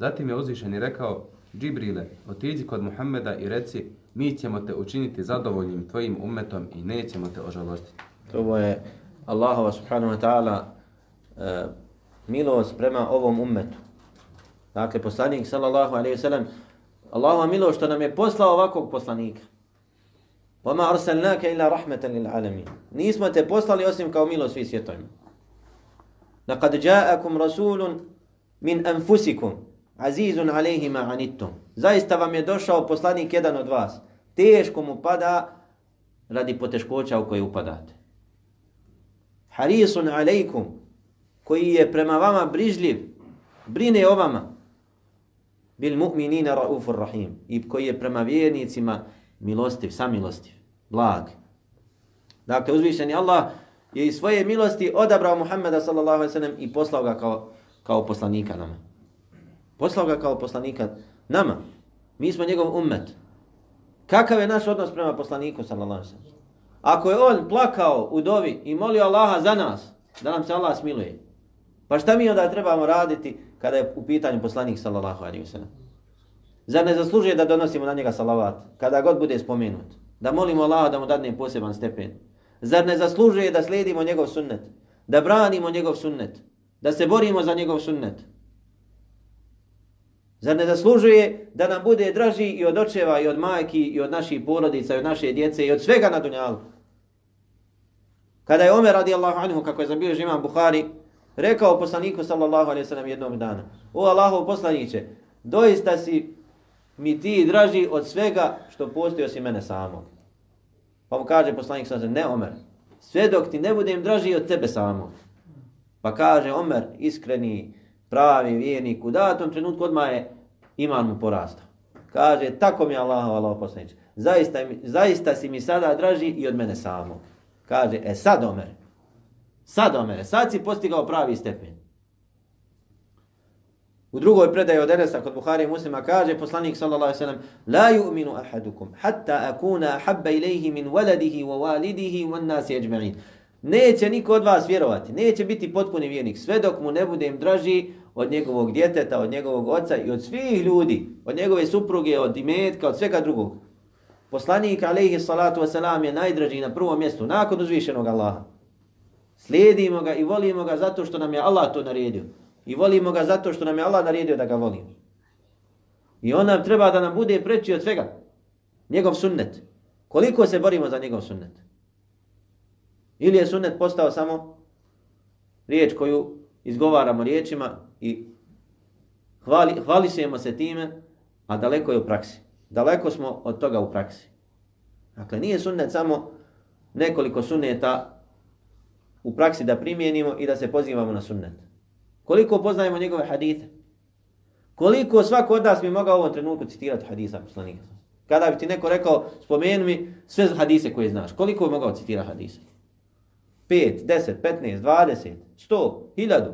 Zatim je uzvišen i rekao, Džibrile, otiđi kod Muhammeda i reci, mi ćemo te učiniti zadovoljnim tvojim umetom i nećemo te ožalostiti. To je Allahova subhanahu wa ta'ala uh, milost prema ovom ummetu. Dakle, poslanik sallallahu alaihi sallam, Allahova milost što nam je poslao ovakvog poslanika. وَمَا أَرْسَلْنَاكَ إِلَّا رَحْمَةً لِلْعَالَمِينَ Nismo te poslali osim kao milost svih svjetovima. لَقَدْ جَاءَكُمْ رَسُولٌ مِنْ أَنفُسِكُمْ azizun alejhima anittum. Zaista vam je došao poslanik jedan od vas. Teško mu pada radi poteškoća u koje upadate. Harisun alejkum koji je prema vama brižljiv, brine o vama. Bil mu'minina raufur rahim. I koji je prema vjernicima milostiv, samilostiv, blag. Dakle, uzvišeni Allah je iz svoje milosti odabrao Muhammeda sallallahu alaihi sallam i poslao ga kao, kao poslanika nama. Poslao ga kao poslanika nama. Mi smo njegov ummet. Kakav je naš odnos prema poslaniku sallallahu alaihi? Ako je on plakao u dovi i molio Allaha za nas, da nam se Allah smiluje. Pa šta mi onda trebamo raditi kada je u pitanju poslanik sallallahu alaihi wasallam? Zar ne zaslužuje da donosimo na njega salavat kada god bude spomenut? Da molimo Allaha da mu dadne poseban stepen? Zar ne zaslužuje da slijedimo njegov sunnet? Da branimo njegov sunnet? Da se borimo za njegov sunnet? Zar ne zaslužuje da nam bude draži i od očeva, i od majki, i od naših porodica, i od naše djece, i od svega na dunjalu? Kada je Omer radijallahu anhu, kako je zabio imam Buhari, rekao poslaniku sallallahu alaihi sallam jednog dana, o Allahov poslaniće, doista si mi ti draži od svega što postoji osim mene samog. Pa mu kaže poslanik sallallahu ne Omer, sve dok ti ne budem draži od tebe samog. Pa kaže Omer, iskreni, pravi vjernik, u datom trenutku odmah je iman mu porastao. Kaže, tako mi je Allah, Allah poslanić. Zaista, zaista si mi sada draži i od mene samog. Kaže, e sad Omer, sad Omer, sad si postigao pravi stepen. U drugoj predaji od Enesa kod Buhari muslima kaže poslanik sallallahu alejhi ve sellem la yu'minu ahadukum hatta akuna habba ilayhi min waladihi wa walidihi wan nas ajma'in. Neće niko od vas vjerovati, neće biti potpuni vjernik sve dok mu ne budem draži od njegovog djeteta, od njegovog oca i od svih ljudi, od njegove supruge, od imetka, od svega drugog. Poslanik alejhi salatu wasalam je najdraži na prvom mjestu nakon uzvišenog Allaha. Slijedimo ga i volimo ga zato što nam je Allah to naredio. I volimo ga zato što nam je Allah naredio da ga volimo. I on nam treba da nam bude preći od svega. Njegov sunnet. Koliko se borimo za njegov sunnet? Ili je sunnet postao samo riječ koju izgovaramo riječima i hvali, hvali se time, a daleko je u praksi. Daleko smo od toga u praksi. Dakle, nije sunnet samo nekoliko sunneta u praksi da primijenimo i da se pozivamo na sunnet. Koliko poznajemo njegove hadite? Koliko svako od nas bi mogao u ovom trenutku citirati hadisa poslanika? Kada bi ti neko rekao, spomenu mi sve hadise koje znaš. Koliko bi mogao citirati hadise? 5, 10, 15, 20, 100, 1000.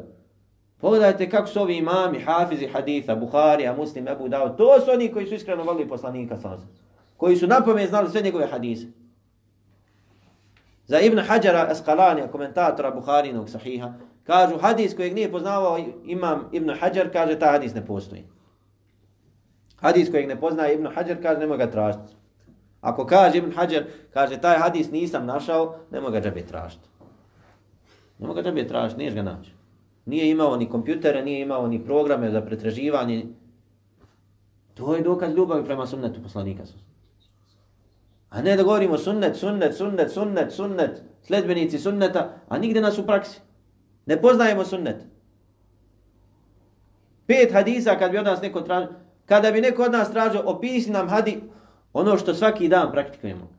Pogledajte kako su ovi imami, hafizi haditha, Buharija, Muslim, Ebu Dao. To su oni koji su iskreno volili poslanika sa Koji su napome znali sve njegove hadise. Za Ibn Hajara Eskalanija, komentatora Buharinog sahiha, kažu hadis kojeg nije poznavao imam Ibn Hajar, kaže ta hadis ne postoji. Hadis kojeg ne poznaje Ibn Hajar, kaže nema ga tražiti. Ako kaže Ibn Hajar, kaže taj hadis nisam našao, nema ga džabe tražiti. Nema ga džabe tražiti, niješ ga naći. Nije imao ni kompjutere, nije imao ni programe za pretraživanje. To je dokaz ljubavi prema sunnetu poslanika. A ne da govorimo sunnet, sunnet, sunnet, sunnet, sunnet, sledbenici sunneta, a nigde nas u praksi. Ne poznajemo sunnet. Pet hadisa kad bi od nas neko tražio, kada bi neko od nas tražio, opisi nam hadi ono što svaki dan praktikujemo.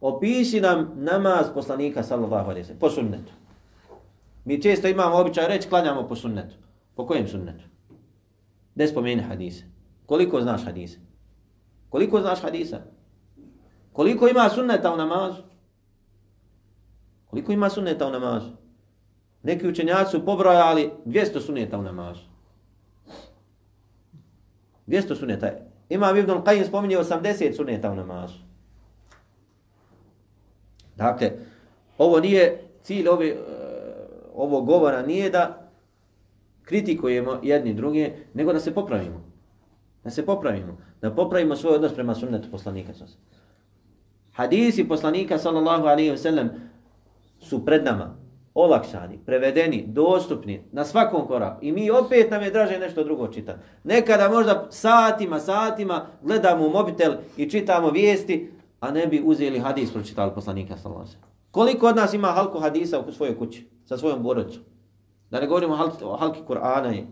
Opisi nam namaz poslanika sallallahu alaihi sallam, po sunnetu. Mi često imamo običaj reći, klanjamo po sunnetu. Po kojem sunnetu? Ne spomeni hadise? Koliko znaš hadise? Koliko znaš hadisa? Koliko ima sunneta u namazu? Koliko ima sunneta u namazu? Neki učenjaci su pobrojali 200 sunneta u namazu. 200 sunneta. Ima Ibn Qayyim spominje 80 sunneta u namazu. Dakle, ovo nije cilj ove, ovo govora nije da kritikujemo jedni druge, nego da se popravimo. Da se popravimo. Da popravimo svoj odnos prema sunnetu poslanika. Hadisi poslanika sallallahu alaihi wa sallam su pred nama olakšani, prevedeni, dostupni na svakom koraku. I mi opet nam je draže nešto drugo čitati. Nekada možda satima, satima gledamo u mobitel i čitamo vijesti, a ne bi uzeli hadis pročitali poslanika sallallahu alaihi wa sallam. Koliko od nas ima halku hadisa u svojoj kući, sa svojom borodicom? Da ne govorimo o halki, o halki Kur'ana.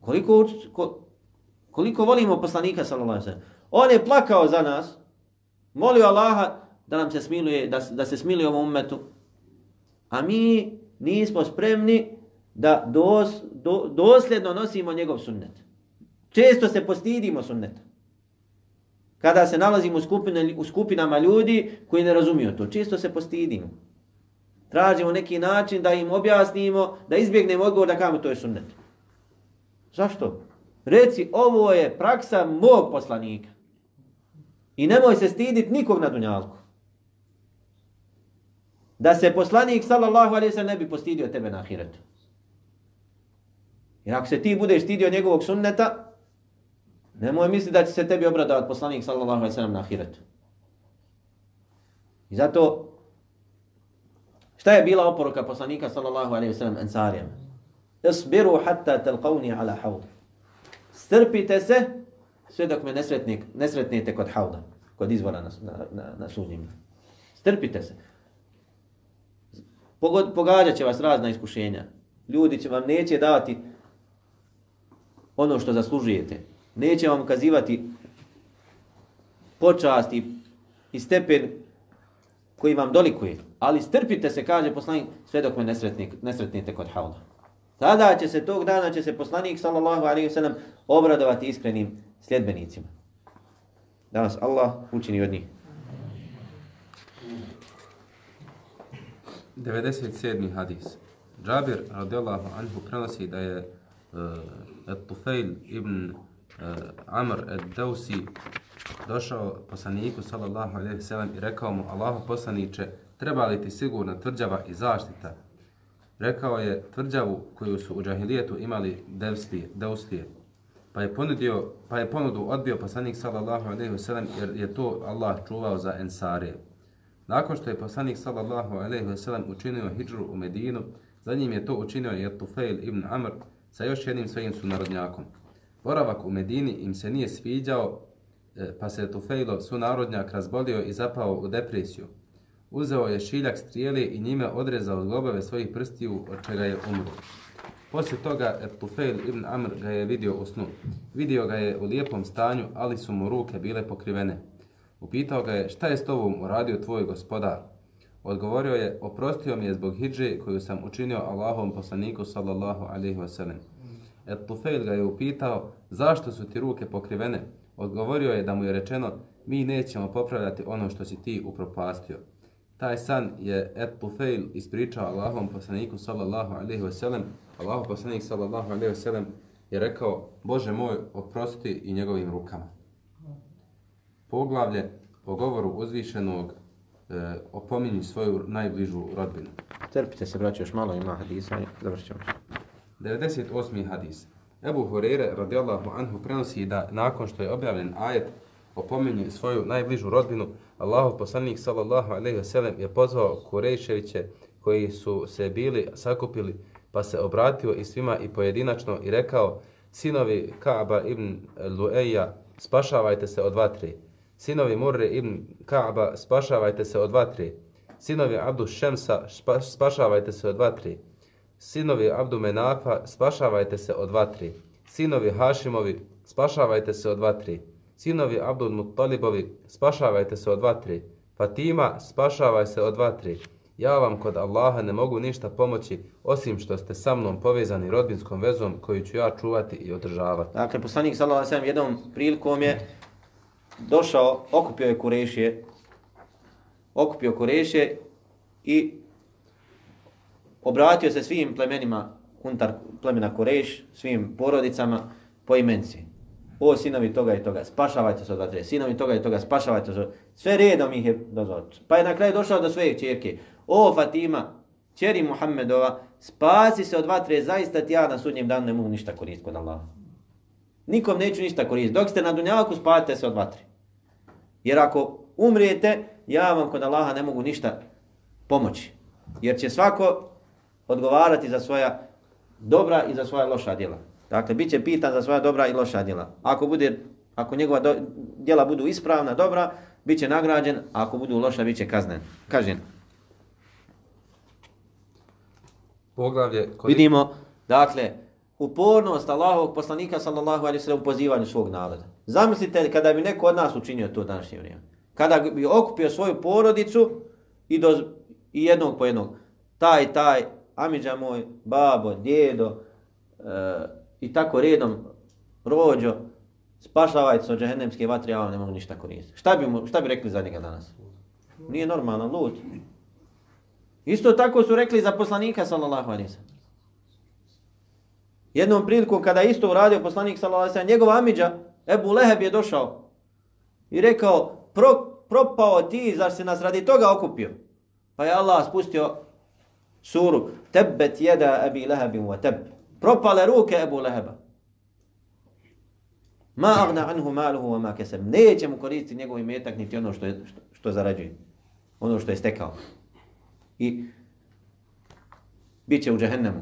Koliko, ko, koliko volimo poslanika, sallallahu alaihi On je plakao za nas, molio Allaha da nam se smiluje, da, da se smiluje ovom umetu, a mi nismo spremni da dos, do, dosljedno nosimo njegov sunnet. Često se postidimo sunneta kada se nalazimo u, skupine, u skupinama ljudi koji ne razumiju to. Čisto se postidimo. Tražimo neki način da im objasnimo, da izbjegnemo odgovor da kamo to je sunnet. Zašto? Reci, ovo je praksa mog poslanika. I nemoj se stiditi nikog na dunjalku. Da se poslanik sallallahu alaihi sallam ne bi postidio tebe na ahiretu. Jer ako se ti budeš stidio njegovog sunneta, nemoj misli da će se tebi obradovati poslanik sallallahu alaihi sallam na ahiretu. I zato, šta je bila oporuka poslanika sallallahu alaihi sallam ensarijama? Isbiru hatta telqavni ala hawd. Strpite se sve dok me nesretnik, nesretnite kod hauda, kod izvora na, na, na, na. Strpite se. Pogod, pogađat će vas razna iskušenja. Ljudi će vam neće davati ono što zaslužujete. Neće vam kazivati počast i, i stepen koji vam dolikuje. Ali strpite se, kaže poslanik, sve dok me nesretnik, nesretnite kod hauda. Tada će se tog dana će se poslanik sallallahu alejhi ve sellem obradovati iskrenim sljedbenicima. Da nas Allah učini od njih. 97. hadis. Džabir radijallahu anhu prenosi da je eh, uh, Tufail ibn Eh, Amr Dausi došao poslaniku sallallahu alejhi ve sellem i rekao mu Allahu poslanice treba li ti sigurna tvrđava i zaštita rekao je tvrđavu koju su u džahilijetu imali devstije, deustije. Pa je ponudio, pa je ponudu odbio poslanik sallallahu alejhi ve sellem jer je to Allah čuvao za ensare. Nakon što je poslanik sallallahu alejhi ve sellem učinio hidžru u Medinu, za njim je to učinio je Tufail ibn Amr sa još jednim svojim sunarodnjakom. Boravak u Medini im se nije sviđao, e, pa se Tufailov sunarodnjak razbolio i zapao u depresiju. Uzeo je šiljak strijeli i njime odrezao zglobove svojih prstiju, od čega je umro. Poslije toga e, Tufejl ibn Amr ga je vidio u snu. Vidio ga je u lijepom stanju, ali su mu ruke bile pokrivene. Upitao ga je šta je s tobom uradio tvoj gospodar. Odgovorio je, oprostio mi je zbog hidže koju sam učinio Allahom poslaniku sallallahu alaihi wasallam. Et Tufail ga je upitao, zašto su ti ruke pokrivene? Odgovorio je da mu je rečeno, mi nećemo popravljati ono što si ti upropastio. Taj san je Et Tufail ispričao Allahom poslaniku sallallahu alaihi wa sallam. Allahom poslanik sallallahu alaihi wa sallam je rekao, Bože moj, oprosti i njegovim rukama. Poglavlje o govoru uzvišenog eh, e, opominji svoju najbližu rodbinu. Trpite se, braći, još malo ima hadisa i završit 98. hadis. Ebu Hurere radijallahu anhu prenosi da nakon što je objavljen ajet opominje svoju najbližu rodbinu, Allahov poslanik sallallahu alejhi ve sellem je pozvao Kurejševiće koji su se bili sakupili pa se obratio i svima i pojedinačno i rekao sinovi Kaaba ibn Lueja spašavajte se od vatre sinovi Murre ibn Kaaba spašavajte se od vatre sinovi Abdu Šemsa spašavajte se od vatre sinovi Abdu Menafa spašavajte se od vatre sinovi Hašimovi spašavajte se od vatre sinovi Abdul Muttalibovi, spašavajte se od vatre. Fatima, spašavaj se od vatre. Ja vam kod Allaha ne mogu ništa pomoći, osim što ste sa mnom povezani rodbinskom vezom koju ću ja čuvati i održavati. Dakle, poslanik sallallahu alejhi ve sellem jednom prilikom je došao, okupio je Kurešije, okupio Kurešije i obratio se svim plemenima unutar plemena Koreš, svim porodicama po imenci o sinovi toga i toga, spašavajte se od vatre, sinovi toga i toga, spašavajte se Sve redom ih je dozvao. Pa je na kraju došao do svoje čerke. O Fatima, čeri Muhammedova, spasi se od vatre, zaista ti ja na sudnjem danu ne mogu ništa koristiti kod Allaha. Nikom neću ništa koristiti. Dok ste na dunjaku, spavite se od vatre. Jer ako umrijete, ja vam kod Allaha ne mogu ništa pomoći. Jer će svako odgovarati za svoja dobra i za svoja loša djela. Dakle, bit će pitan za svoja dobra i loša djela. Ako, bude, ako njegova do, djela budu ispravna, dobra, bit će nagrađen, a ako budu loša, bit će kaznen. Kažen. Poglavlje... Kod... Vidimo, dakle, upornost Allahovog poslanika, sallallahu alaihi sallam, u pozivanju svog naroda. Zamislite kada bi neko od nas učinio to današnje vrijeme. Kada bi okupio svoju porodicu i, do, i jednog po jednog. Taj, taj, amiđa moj, babo, djedo, e, i tako redom rođo, spašavajte se od džahennemske vatre, ja vam ne mogu ništa koristiti. Šta bi, mu, šta bi rekli za njega danas? Nije normalno, lud. Isto tako su rekli za poslanika, sallallahu alaihi sallam. Jednom priliku kada isto uradio poslanik, sallallahu alaihi sallam, njegov amidža, Ebu Leheb je došao i rekao, pro, propao ti, zar si nas radi toga okupio? Pa je Allah spustio suru, tebbet jeda Abi lehabim wa teb. Propale ruke Ebu Leheba. Ma agna anhu maluhu wa ma kesem. Neće mu koristiti njegov imetak niti ono što, je, što, što zarađuje. Ono što je stekao. I bit će u džehennemu.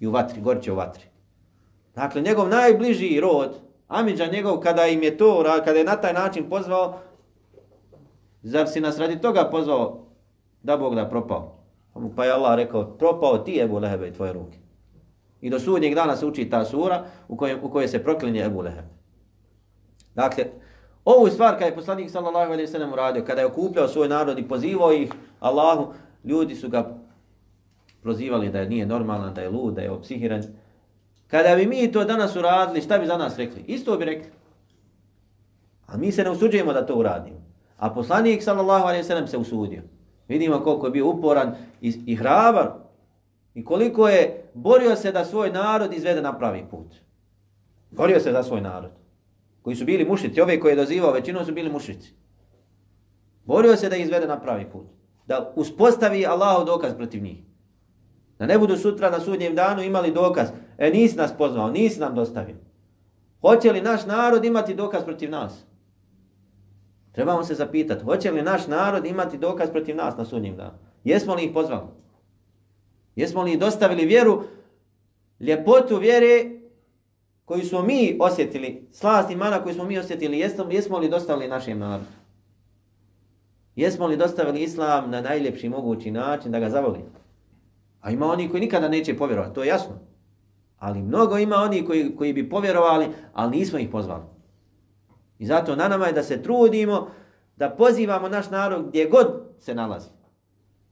I u vatri, gorće u vatri. Dakle, njegov najbliži rod, Amidža njegov, kada im je to, kada je na taj način pozvao, zar si nas radi toga pozvao da Bog da propao? Pa je Allah rekao, propao ti Ebu Lehebe i tvoje ruke. I do sudnjeg dana se uči ta sura u kojoj, u kojoj se proklinje Ebu Lehebe. Dakle, ovu stvar kada je poslanik sallallahu alaihi sallam uradio, kada je okupljao svoj narod i pozivao ih Allahu, ljudi su ga prozivali da je nije normalan, da je lud, da je opsihiran. Kada bi mi to danas uradili, šta bi za nas rekli? Isto bi rekli. A mi se ne usuđujemo da to uradimo. A poslanik sallallahu alaihi sallam se usudio. Vidimo koliko je bio uporan i, i hrabar. I koliko je borio se da svoj narod izvede na pravi put. Borio se za svoj narod koji su bili mušici, ove koje je dozivao, većinom su bili mušici. Borio se da izvede na pravi put. Da uspostavi Allahov dokaz protiv njih. Da ne budu sutra na sudnjem danu imali dokaz. E, nisi nas pozvao, nisi nam dostavio. Hoće li naš narod imati dokaz protiv nas? Trebamo se zapitati, hoće li naš narod imati dokaz protiv nas na sudnjem danu? Jesmo li ih pozvali? Jesmo li dostavili vjeru, ljepotu vjere koju smo mi osjetili, slast imana koju smo mi osjetili, jesmo, jesmo li dostavili našem narodu? Jesmo li dostavili islam na najljepši mogući način da ga zavoli? A ima oni koji nikada neće povjerovati, to je jasno. Ali mnogo ima oni koji, koji bi povjerovali, ali nismo ih pozvali. I zato na nama je da se trudimo, da pozivamo naš narod gdje god se nalazi.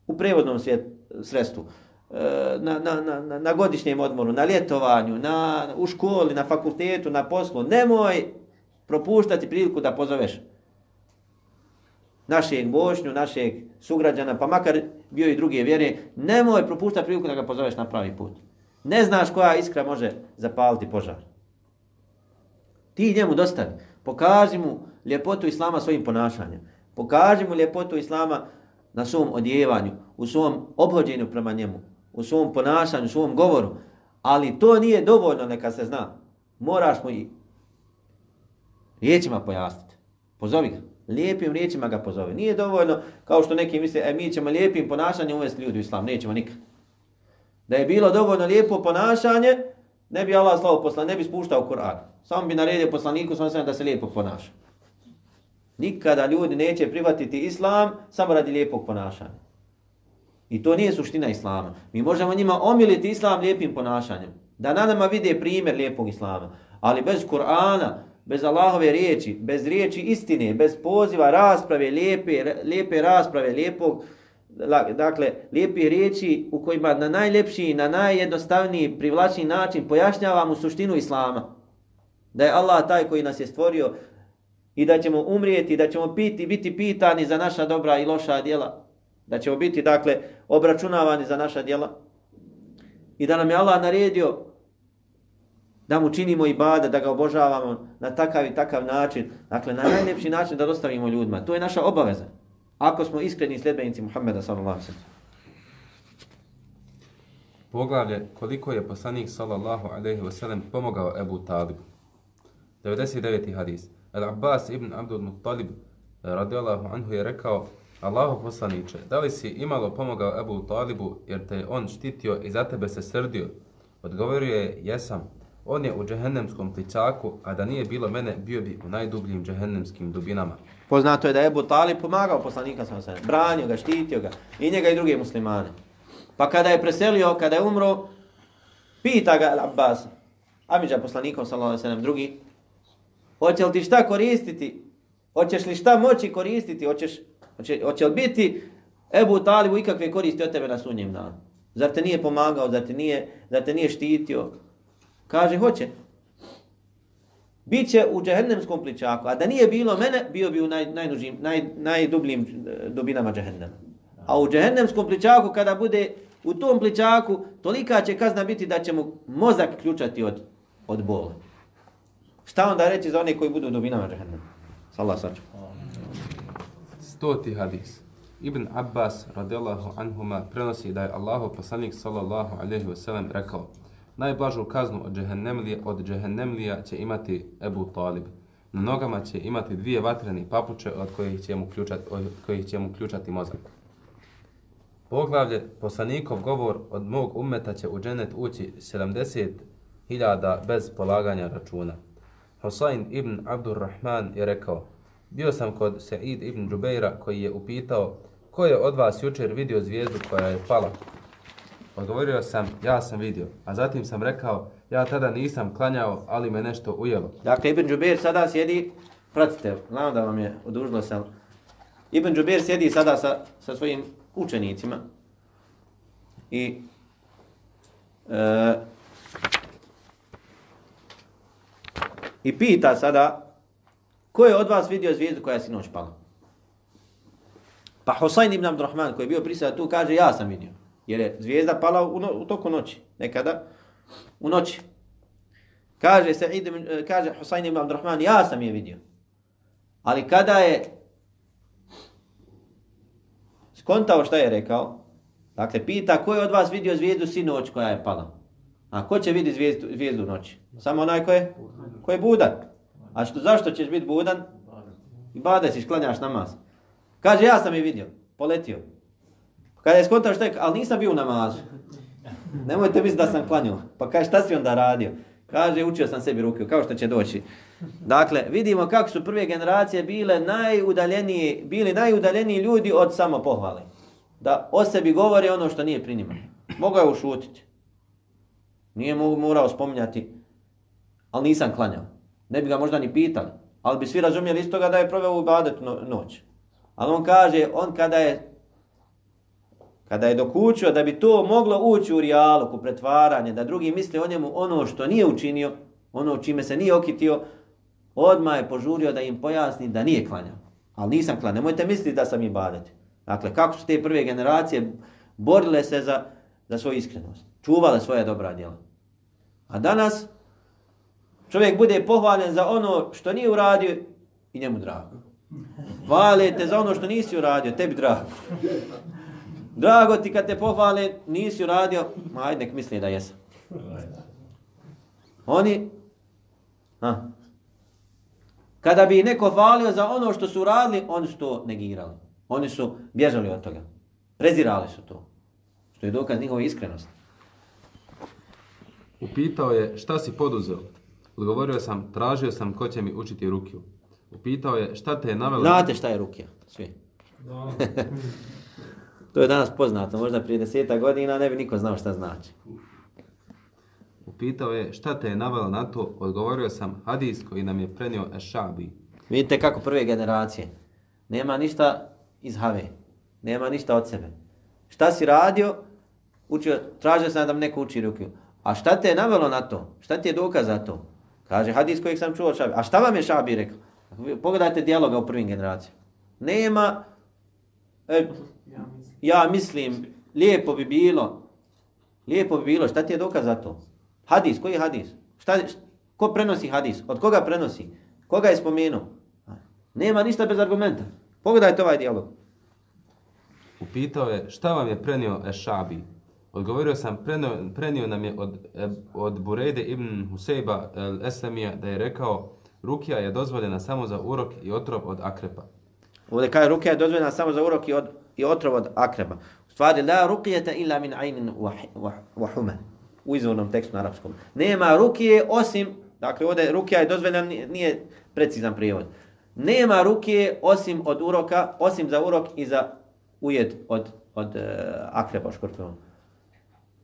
U prevodnom svijet, sredstvu. E, na, na, na, na godišnjem odmoru, na ljetovanju, na, u školi, na fakultetu, na poslu. Nemoj propuštati priliku da pozoveš našeg bošnju, našeg sugrađana, pa makar bio i druge vjere, nemoj propuštati priliku da ga pozoveš na pravi put. Ne znaš koja iskra može zapaliti požar. Ti njemu dostavi. Pokaži mu ljepotu Islama svojim ponašanjem. Pokaži mu ljepotu Islama na svom odjevanju, u svom obhođenju prema njemu, u svom ponašanju, u svom govoru. Ali to nije dovoljno neka se zna. Moraš mu i riječima pojasniti. Pozovi ga. Lijepim riječima ga pozove. Nije dovoljno kao što neki misle, e, mi ćemo lijepim ponašanjem uvesti ljudi u islam. Nećemo nikad. Da je bilo dovoljno lijepo ponašanje, ne bi Allah slavo poslan, ne bi spuštao Kur'an. Samo bi naredio poslaniku sam da se lijepo ponaša. Nikada ljudi neće privatiti islam samo radi lijepog ponašanja. I to nije suština islama. Mi možemo njima omiliti islam lijepim ponašanjem. Da na nama vide primjer lijepog islama. Ali bez Kur'ana, bez Allahove riječi, bez riječi istine, bez poziva rasprave, lijepe, lijepe rasprave, lijepog, dakle, lijepih riječi u kojima na najljepši, na najjednostavniji, privlačni način pojašnjavamo suštinu islama. Da je Allah taj koji nas je stvorio i da ćemo umrijeti, da ćemo piti, biti pitani za naša dobra i loša djela da ćemo biti dakle obračunavani za naša djela i da nam je Allah naredio da mu činimo i da ga obožavamo na takav i takav način, dakle na najljepši način da dostavimo ljudima. To je naša obaveza. Ako smo iskreni sljedbenici Muhammeda sallallahu alejhi Poglavlje koliko je poslanik sallallahu alejhi ve sellem pomogao Ebu Talibu. 99. hadis. Al-Abbas ibn Abdul Muttalib radijallahu anhu je rekao Allahu poslaniče, da li si imalo pomogao Ebu Talibu jer te on štitio i za tebe se srdio? Odgovorio je, jesam. On je u džehennemskom pličaku, a da nije bilo mene, bio bi u najdubljim džehennemskim dubinama. Poznato je da je Ebu Talib pomagao poslanika sa se, branio ga, štitio ga i njega i druge muslimane. Pa kada je preselio, kada je umro, pita ga Abbas, Amidža poslanikom, sallallahu alaihi drugi, hoće li ti šta koristiti? Hoćeš li šta moći koristiti? Hoćeš Hoće, hoće li biti Ebu Talibu ikakve koristi od tebe na sunnjem danu? Zar te nije pomagao, zar te nije, zar te nije štitio? Kaže, hoće. Biće u džehennemskom pličaku, a da nije bilo mene, bio bi u naj, najnužim, naj, najdubljim e, dubinama džehennema. A u džehennemskom pličaku, kada bude u tom pličaku, tolika će kazna biti da će mu mozak ključati od, od bola. Šta onda reći za one koji budu u dubinama džehennema? Salah saču. Stoti hadis. Ibn Abbas radijallahu anhuma prenosi da je Allahu poslanik sallallahu alejhi ve sellem rekao: Najblažu kaznu od džehennemlija, od džehennemlija će imati Ebu Talib. Na nogama će imati dvije vatreni papuče od kojih će mu ključati, od kojih će mu ključati mozak. Poglavlje, poslanikov govor od mog ummeta će u dženet ući 70.000 bez polaganja računa. Hosain ibn Abdurrahman je rekao, bio sam kod Sa'id ibn Džubeira koji je upitao ko je od vas jučer vidio zvijezdu koja je pala. Pa Odgovorio sam, ja sam vidio. A zatim sam rekao, ja tada nisam klanjao, ali me nešto ujelo. Dakle, Ibn Džubeir sada sjedi, pratite, znam da vam je odužilo sam. Ibn Džubeir sjedi sada sa, sa svojim učenicima i e, i pita sada ko je od vas vidio zvijezdu koja si sinoć pala? Pa Husayn ibn Abdurrahman koji je bio prisada tu kaže ja sam vidio. Jer je zvijezda pala u, no, u toku noći. Nekada u noći. Kaže se e, kaže Husayn ibn Abdurrahman ja sam je vidio. Ali kada je skontao šta je rekao, dakle pita ko je od vas vidio zvijezdu sinoć koja je pala? A ko će vidi zvijezdu, zvijezdu u noći? Samo onaj ko je, ko je budan. A što, zašto ćeš biti budan? I bada si, sklanjaš namaz. Kaže, ja sam je vidio, poletio. Kada je skontao što je, ali nisam bio u namazu. Nemojte misliti da sam klanio. Pa kaže, šta si onda radio? Kaže, učio sam sebi ruke, kao što će doći. Dakle, vidimo kako su prve generacije bile najudaljeniji, bili najudaljeniji ljudi od samo pohvale. Da o sebi govori ono što nije pri njima. Mogao je ušutiti. Nije morao spominjati, ali nisam klanjao. Ne bi ga možda ni pitali, ali bi svi razumjeli iz toga da je proveo u ibadetu noć. Ali on kaže, on kada je kada je dokučio da bi to moglo ući u rijalog, u pretvaranje, da drugi misle o njemu ono što nije učinio, ono čime se nije okitio, odma je požurio da im pojasni da nije klanjao. Ali nisam klanjao, nemojte misliti da sam ibadet. Dakle, kako su te prve generacije borile se za, za svoju iskrenost, čuvale svoje dobra djela. A danas čovjek bude pohvaljen za ono što nije uradio i njemu drago. Hvale te za ono što nisi uradio, tebi drago. Drago ti kad te pohvale, nisi uradio, ma ajde nek misli da jesam. Oni, ha, kada bi neko hvalio za ono što su uradili, oni su to negirali. Oni su bježali od toga. Prezirali su to. Što je dokaz njihove iskrenosti. Upitao je šta si poduzeo. Odgovorio sam, tražio sam ko će mi učiti rukiju. Upitao je šta te je navelo... Znate šta je rukija, svi. To je danas poznato, možda prije deseta godina ne bi niko znao šta znači. Upitao je šta te je navelo na to, odgovorio sam hadis koji nam je prenio Ešabi. Vidite kako prve generacije. Nema ništa iz have. Nema ništa od sebe. Šta si radio? Učio, tražio sam da mi neko uči rukiju. A šta te je navelo na to? Šta ti je dokaz za to? Kaže hadis kojeg sam čuo od Šabi. A šta vam je Šabi rekao? Pogledajte dijaloga u prvim generacijama. Nema, e, ja mislim, lijepo bi bilo, lijepo bi bilo, šta ti je dokaz za to? Hadis, koji je hadis? Šta, ko prenosi hadis? Od koga prenosi? Koga je spomenuo? Nema ništa bez argumenta. Pogledajte ovaj dijalog. Upitao je šta vam je prenio Ešabi? Odgovorio sam, prenio, prenio nam je od, od Burejde ibn Husejba el-Eslemija da je rekao Rukija je dozvoljena samo za urok i otrov od akrepa. Ovdje kaže rukija je dozvoljena samo za urok i, od, i otrov od akreba. U stvari, la rukijeta illa min ajnin wahume. U izvornom tekstu na arapskom. Nema rukije osim, dakle ovdje rukija je dozvoljena, nije precizan prijevod. Nema rukije osim od uroka, osim za urok i za ujed od, od uh, akreba škorpiona.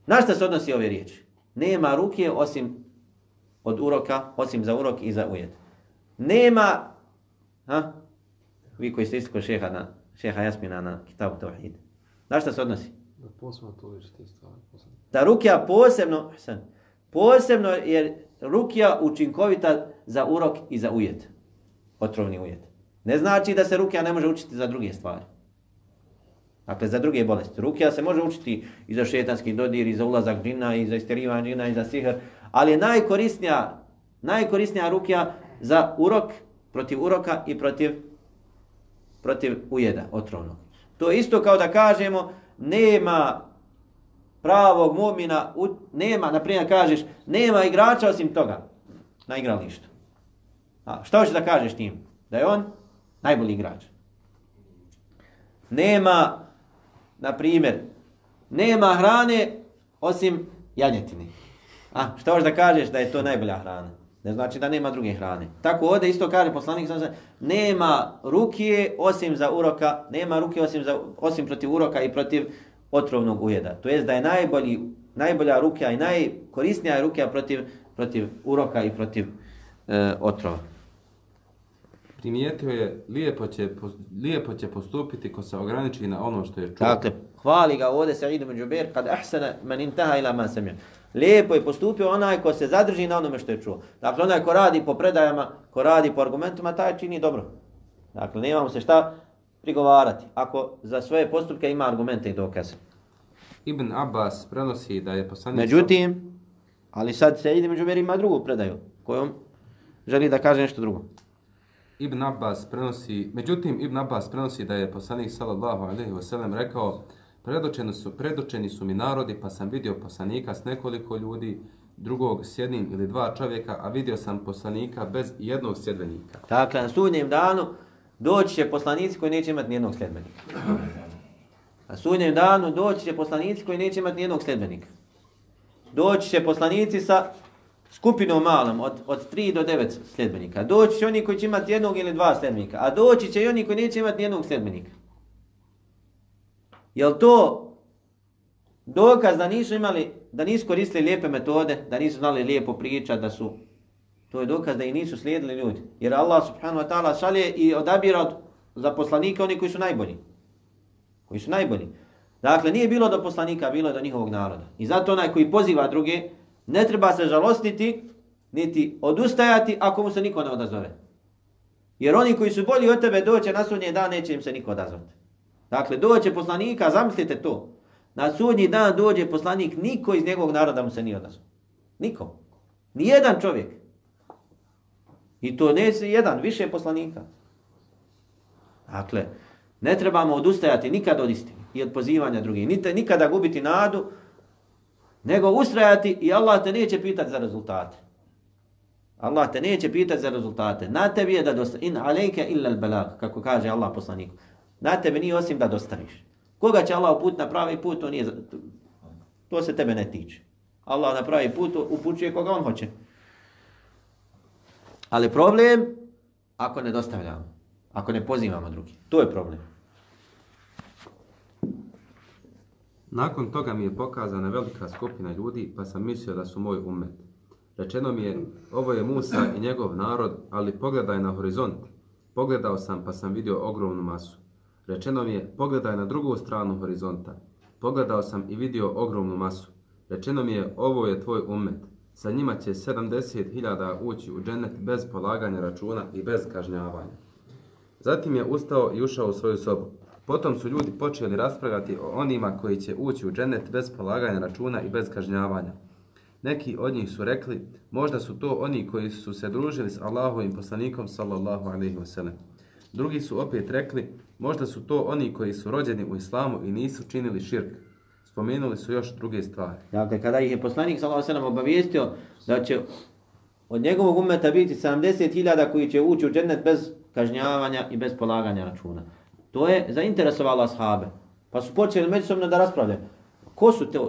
Na što se odnosi ove riječi? Nema rukije osim od uroka, osim za urok i za ujed. Nema, ha? Vi koji ste isto kod šeha, na, šeha Jasmina na kitabu Tawhid. Na što se odnosi? Da posebno to liči te stvari. Da rukija posebno, san, posebno je rukija učinkovita za urok i za ujed. Otrovni ujed. Ne znači da se rukija ne može učiti za druge stvari. Dakle, za druge bolesti. Rukija se može učiti i za šetanski dodir, i za ulazak džina, i za isterivanje džina, i za sihr. Ali je najkorisnija, najkorisnija rukija za urok, protiv uroka i protiv protiv ujeda otrovnog. To je isto kao da kažemo nema pravog momina, nema, na primjer kažeš, nema igrača osim toga na igralištu. A, šta hoćeš da kažeš tim? Da je on najbolji igrač. Nema, na primjer, nema hrane osim janjetine. A, šta hoćeš da kažeš da je to najbolja hrana? Ne znači da nema druge hrane. Tako ovdje isto kaže poslanik sam nema rukije osim za uroka, nema ruke osim za osim protiv uroka i protiv otrovnog ujeda. To jest da je najbolji najbolja rukija i najkorisnija rukija protiv protiv uroka i protiv e, otrova. Primijetio je lijepo će, lijepo će postupiti ko se ograniči na ono što je čuo. Dakle, hvali ga ovdje Sa'id ibn Jubair kad ahsana man intaha ila ma samia. Lijepo je postupio onaj ko se zadrži na onome što je čuo. Dakle, onaj ko radi po predajama, ko radi po argumentima, taj čini dobro. Dakle, nemamo se šta prigovarati. Ako za svoje postupke ima argumente i dokaze. Ibn Abbas prenosi da je poslanik... Međutim, ali sad se ide među ima drugu predaju, kojom želi da kaže nešto drugo. Ibn Abbas prenosi, međutim, Ibn Abbas prenosi da je poslanik sallallahu alejhi ve sellem rekao Predočeni su, predočeni su mi narodi, pa sam vidio poslanika s nekoliko ljudi, drugog s jednim ili dva čovjeka, a vidio sam poslanika bez jednog sljedbenika. Dakle, na sudnjem danu doći će poslanici koji neće imati nijednog sljedbenika. Na sudnjem danu doći će poslanici koji neće imati nijednog sljedbenika. Doći će poslanici sa skupinom malom, od, od 3 do 9 sljedbenika. Doći će oni koji će imati jednog ili dva sljedbenika, a doći će i oni koji neće imati nijednog sljedbenika. Je to dokaz da nisu imali, da nisu koristili lijepe metode, da nisu znali lijepo pričati, da su... To je dokaz da i nisu slijedili ljudi. Jer Allah subhanahu wa ta'ala šalje i odabira od zaposlanika oni koji su najbolji. Koji su najbolji. Dakle, nije bilo do poslanika, bilo je do njihovog naroda. I zato onaj koji poziva druge, ne treba se žalostiti, niti odustajati ako mu se niko ne odazove. Jer oni koji su bolji od tebe doće na sudnje dan, neće im se niko odazvati. Dakle, doće poslanika, zamislite to. Na sudnji dan dođe poslanik, niko iz njegovog naroda mu se nije odazvao. Niko. Nijedan čovjek. I to ne jedan, više poslanika. Dakle, ne trebamo odustajati nikad od istine i od pozivanja drugih. Nite nikada gubiti nadu, nego ustrajati i Allah te neće pitati za rezultate. Allah te neće pitati za rezultate. Na tebi je da dosta. In alejke illa al balag, kako kaže Allah poslaniku. Na tebe nije osim da dostaviš. Koga će Allah uput na pravi put, to, nije, to se tebe ne tiče. Allah na pravi put upućuje koga on hoće. Ali problem, ako ne dostavljamo, ako ne pozivamo drugi, to je problem. Nakon toga mi je pokazana velika skupina ljudi, pa sam mislio da su moj umet. Rečeno mi je, ovo je Musa i njegov narod, ali pogledaj na horizont. Pogledao sam, pa sam vidio ogromnu masu. Rečeno mi je, pogledaj na drugu stranu horizonta. Pogledao sam i vidio ogromnu masu. Rečeno mi je, ovo je tvoj umet. Sa njima će 70.000 ući u džennet bez polaganja računa i bez kažnjavanja. Zatim je ustao i ušao u svoju sobu. Potom su ljudi počeli raspravljati o onima koji će ući u džennet bez polaganja računa i bez kažnjavanja. Neki od njih su rekli, možda su to oni koji su se družili s Allahovim poslanikom sallallahu alaihi wa sallam. Drugi su opet rekli, možda su to oni koji su rođeni u islamu i nisu činili širk. Spomenuli su još druge stvari. Dakle, kada ih je poslanik sallallahu alejhi ve sellem obavijestio da će od njegovog ummeta biti 70.000 koji će ući u džennet bez kažnjavanja i bez polaganja računa. To je zainteresovalo ashabe. Pa su počeli međusobno da raspravljaju. Ko su, te,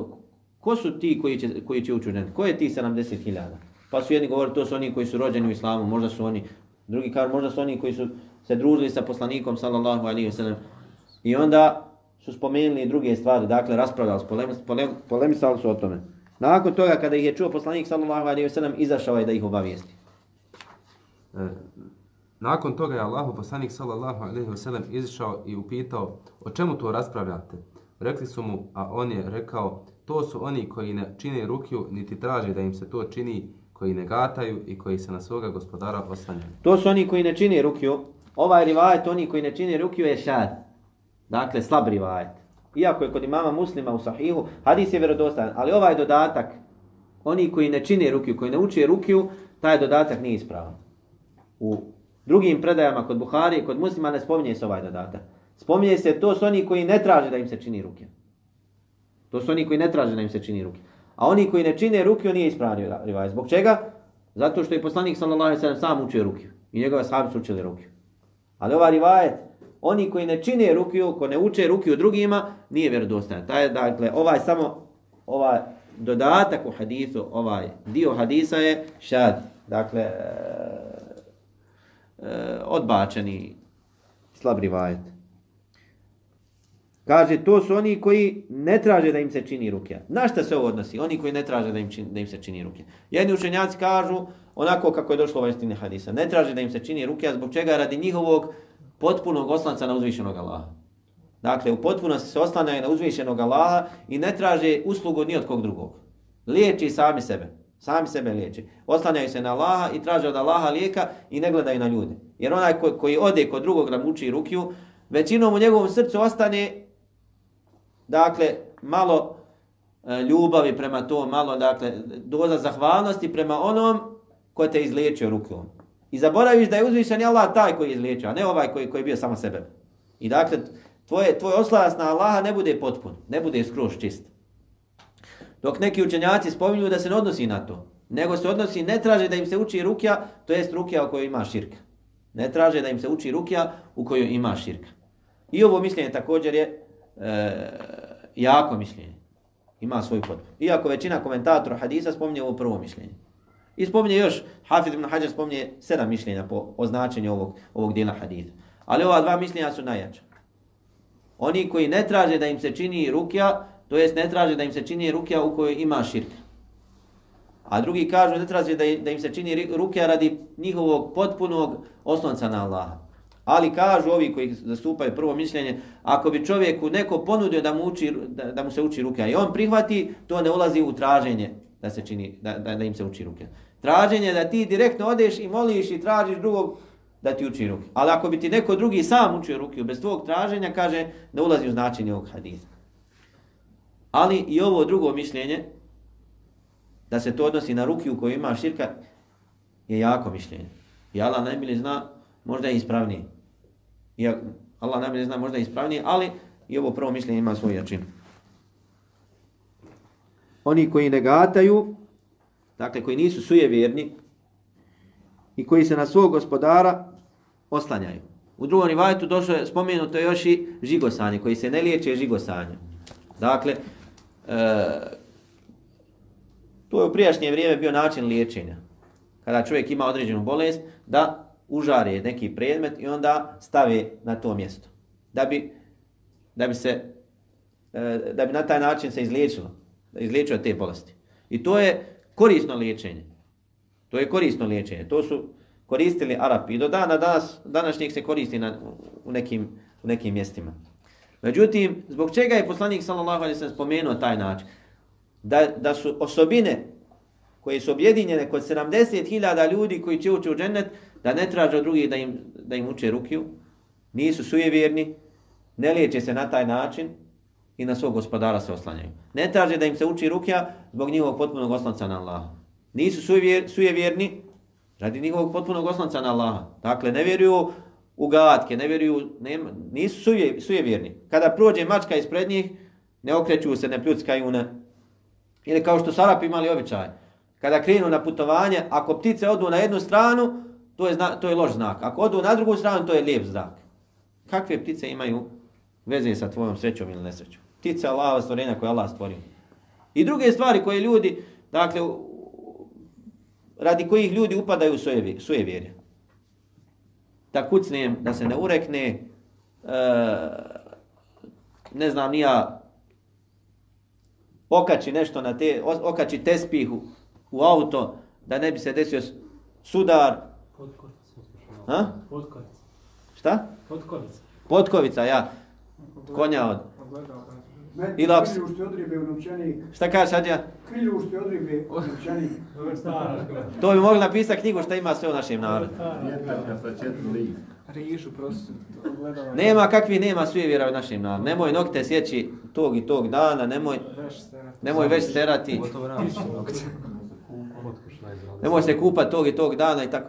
ko su ti koji će, koji će ući u džennet? Ko je ti 70.000? Pa su jedni govorili, to su oni koji su rođeni u islamu, možda su oni, drugi kažu, možda su oni koji su se družili sa poslanikom sallallahu alaihi wasallam. I onda su spomenuli druge stvari, dakle raspravljali su, polem, polem, polemisali su o tome. Nakon toga kada ih je čuo poslanik sallallahu alaihi wasallam, izašao je da ih obavijesti. E, nakon toga je Allahu poslanik sallallahu alaihi wasallam izašao i upitao o čemu to raspravljate. Rekli su mu, a on je rekao, to su oni koji ne čine rukiju, niti traže da im se to čini, koji ne gataju i koji se na svoga gospodara oslanjaju. To su oni koji ne čine rukiju, ovaj rivajet, oni koji ne čini rukiju, je šad. Dakle, slab rivajet. Iako je kod imama muslima u sahihu, hadis je vjerodostan, ali ovaj dodatak, oni koji ne čine rukiju, koji ne uče rukiju, taj dodatak nije ispravan. U drugim predajama kod Buhari, kod muslima ne spominje se ovaj dodatak. Spominje se to s oni koji ne traže da im se čini ruke. To su oni koji ne traže da im se čini ruke. A oni koji ne čine ruke, on nije ispravio rivaj. Zbog čega? Zato što je poslanik sallallahu alejhi ve sellem sam učio ruke. I njegova sahabi su učili ruke. Ali ova rivajet, oni koji ne čine rukiju, ko ne uče rukiju drugima, nije vjerodostojan. Taj dakle ovaj samo ovaj dodatak u hadisu, ovaj dio hadisa je šad. Dakle e, e, odbačeni slab rivajet. Kaže, to su oni koji ne traže da im se čini rukja. Na šta se ovo odnosi? Oni koji ne traže da im, čini, da im se čini rukja. Jedni učenjaci kažu, onako kako je došlo u istine hadisa, ne traže da im se čini rukja, zbog čega radi njihovog potpunog oslanca na uzvišenog Allaha. Dakle, u potpunosti se oslanjaju na uzvišenog Allaha i ne traže uslugu ni od kog drugog. Liječi sami sebe. Sami sebe liječi. Oslanjaju se na Allaha i traže od Allaha lijeka i ne gledaju na ljude. Jer onaj koji, koji ode kod drugog da muči rukiju, većinom u njegovom srcu ostane dakle, malo e, ljubavi prema to, malo, dakle, doza zahvalnosti prema onom ko te izliječio rukom. I zaboraviš da je uzvišen je Allah taj koji je izliječio, a ne ovaj koji, koji je bio samo sebe. I dakle, tvoje, tvoj oslavas na Allaha ne bude potpun, ne bude skroz čist. Dok neki učenjaci spominju da se ne odnosi na to, nego se odnosi, ne traže da im se uči rukja, to jest rukja u kojoj ima širka. Ne traže da im se uči rukja u kojoj ima širka. I ovo mišljenje također je e, jako mišljenje. Ima svoj potpun. Iako većina komentatora hadisa spominje ovo prvo mišljenje. I spominje još, Hafid ibn Hajar spominje sedam mišljenja po označenju ovog, ovog dijela hadisa. Ali ova dva mišljenja su najjača. Oni koji ne traže da im se čini rukja, to jest ne traže da im se čini rukja u kojoj ima širk. A drugi kažu ne traže da, da im se čini rukja radi njihovog potpunog oslonca na Allaha. Ali kažu ovi koji zastupaju prvo mišljenje, ako bi čovjeku neko ponudio da mu, uči, da, da mu se uči ruke, i on prihvati, to ne ulazi u traženje da se čini da, da, da im se uči ruke. Traženje da ti direktno odeš i moliš i tražiš drugog da ti uči ruke. Ali ako bi ti neko drugi sam učio ruke bez tvog traženja, kaže, da ulazi u značenje ovog hadisa. Ali i ovo drugo mišljenje, da se to odnosi na ruki u kojoj ima širka, je jako mišljenje. I Allah najbolje zna, možda je ispravnije. Iako Allah najbolje zna možda ispravnije, ali i ovo prvo mišljenje ima svoju jačinu. Oni koji negataju, dakle koji nisu sujevjerni i koji se na svog gospodara oslanjaju. U drugom rivajetu došlo je spomenuto još i žigosanje, koji se ne liječe žigosanje. Dakle, e, to je u prijašnje vrijeme bio način liječenja. Kada čovjek ima određenu bolest, da užare neki predmet i onda stave na to mjesto. Da bi, da bi se e, da bi na taj način se izliječilo, izliječio te bolesti. I to je korisno liječenje. To je korisno liječenje. To su koristili Arapi. I do dana danas, današnjeg se koristi na, u, nekim, u nekim mjestima. Međutim, zbog čega je poslanik sallallahu alejhi ve sellem spomenuo taj način? Da, da su osobine koje su objedinjene kod 70.000 ljudi koji će ući u džennet, da ne traže od drugih da im, da im uče rukiju, nisu sujevjerni, ne liječe se na taj način i na svog gospodara se oslanjaju. Ne traže da im se uči rukija zbog njihovog potpunog oslanca na Allaha. Nisu sujevjer, sujevjerni radi njihovog potpunog oslanca na Allaha. Dakle, ne vjeruju u gatke, ne vjeruju, nema, nisu suje, sujevjerni. Kada prođe mačka ispred njih, ne okreću se, ne pljuckaju ne. Ili kao što Sarap imali običaj. Kada krenu na putovanje, ako ptice odu na jednu stranu, to je, zna, to je loš znak. Ako odu na drugu stranu, to je lijep znak. Kakve ptice imaju veze sa tvojom srećom ili nesrećom? Ptice Allahova stvorenja koje Allah stvorio. I druge stvari koje ljudi, dakle, radi kojih ljudi upadaju u svoje, svoje vjere. Da kucnem, da se ne urekne, e, ne znam, nija okači nešto na te, okači tespihu u auto, da ne bi se desio sudar, Ha? Potkorica. Šta? Potkorica. Potkovica, ja. Konja od. Ili Kriljušti od ribe u novčanik. Šta kažeš, Adja? Kriljušti od ribe u novčanik. to bi mogli napisati knjigu šta ima sve u našem narodu. Rišu prosto. Nema kakvi nema svi vjera u našem narodu. Nemoj nokte sjeći tog i tog dana, nemoj, nemoj već sterati. Nemoj se kupati tog i tog dana i tako.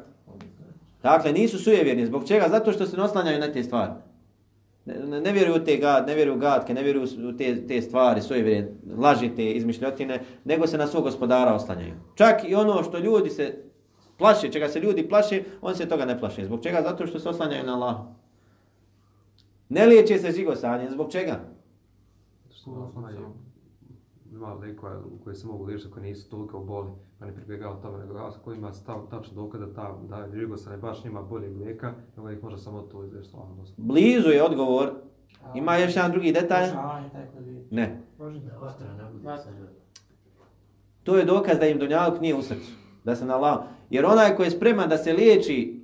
Dakle, nisu sujevjerni. Zbog čega? Zato što se ne oslanjaju na te stvari. Ne, ne, vjeruju u te gad, ne vjeruju u gadke, ne vjeruju u te, te stvari, sujevjerje, laži te izmišljotine, nego se na svog gospodara oslanjaju. Čak i ono što ljudi se plaše, čega se ljudi plaše, on se toga ne plaše. Zbog čega? Zato što se oslanjaju na Allah. Ne liječe se žigosanje. Zbog čega? Što oslanjaju ima lekova u koje se mogu liječiti koje nisu toliko boli, pa ne pribjegao tome, nego ako ima stav tačno dokaz da ta da je žigosanje baš nima boljeg lijeka, nego ih može samo to stvarno dosta. Blizu je odgovor. Ima još jedan drugi detalj? Ne. To je dokaz da im dunjaluk nije u srcu. Da se na Allah. Jer onaj koji je spreman da se liječi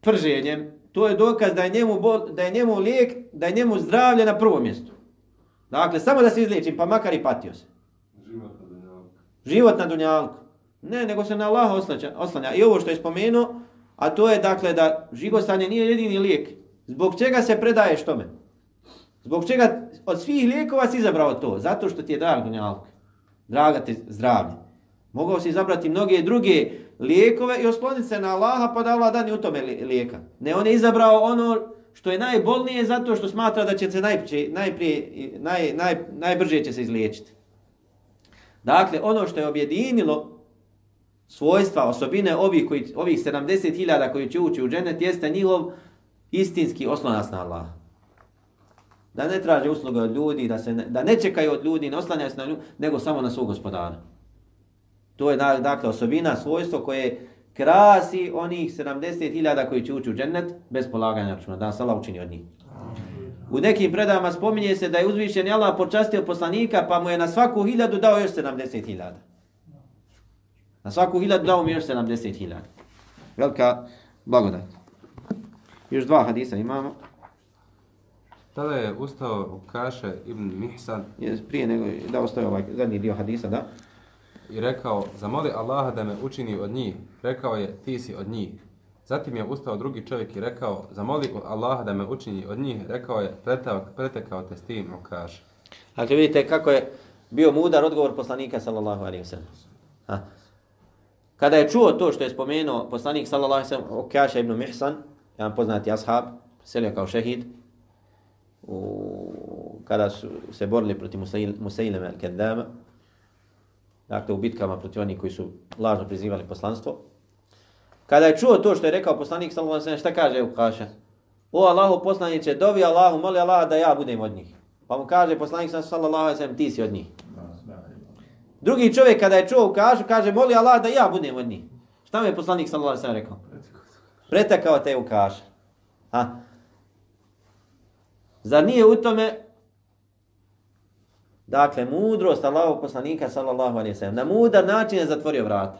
prženjem, to je dokaz da je njemu, bol, da je njemu lijek, da je njemu zdravlje na prvom mjestu. Dakle, samo da se izliječim, pa makar i patio se. Život na dunjalku. Ne, nego se na Allaha oslanja, oslanja. I ovo što je spomenuo, a to je dakle da žigostanje nije jedini lijek. Zbog čega se predaješ tome? Zbog čega od svih lijekova si izabrao to? Zato što ti je drag dunjalk. Draga ti zdravlje. Mogao si izabrati mnoge druge lijekove i osloniti se na Allaha pa da Allah dani u tome lijeka. Ne, on je izabrao ono što je najbolnije zato što smatra da će se najprije, najprije, naj, naj, najbrže će se izliječiti. Dakle, ono što je objedinilo svojstva, osobine ovih, koji, ovih 70.000 koji će ući u dženet jeste njihov istinski oslonac na Allah. Da ne traže usluge od ljudi, da, se ne, da ne čekaju od ljudi, ne oslanjaju se na ljudi, nego samo na svog gospodara. To je dakle osobina, svojstvo koje krasi onih 70.000 koji će ući u džennet bez polaganja računa. Da se Allah učini od njih. U nekim predama spominje se da je uzvišen Allah počastio poslanika pa mu je na svaku hiljadu dao još 70.000. Na svaku hiljadu dao mu još 70.000. Velika blagodat. Još dva hadisa imamo. Tada je ustao kaše Ibn Mihsan. Je, prije nego da ostaje ovaj zadnji dio hadisa, da? I rekao, zamoli Allaha da me učini od njih. Rekao je, ti si od njih. Zatim je ustao drugi čovjek i rekao, zamoli Allaha da me učini od njih. Rekao je, pretekao, pretekao te s tim kaže. Dakle, vidite kako je bio mudar odgovor poslanika, sallallahu alaihi wa sallam. Kada je čuo to što je spomenuo poslanik, sallallahu alaihi wa sallam, o ibn Mihsan, jedan poznati ashab, selio kao šehid, u, kada su se borili protiv Musailema al-Kedama, dakle u bitkama protiv onih koji su lažno prizivali poslanstvo. Kada je čuo to što je rekao poslanik sallallahu alejhi ve šta kaže u Kaša? O Allahu poslanice, dovi Allahu, moli Allaha da ja budem od njih. Pa mu kaže poslanik sallallahu alejhi ve ti si od njih. Drugi čovjek kada je čuo u Kašu, kaže moli Allah da ja budem od njih. Šta mu je poslanik sallallahu alejhi ve rekao? Pretekao te u Kaša. Ha? Zar nije u tome Dakle, mudrost Allahov poslanika, sallallahu alaihi sallam, na mudar način je zatvorio vrata.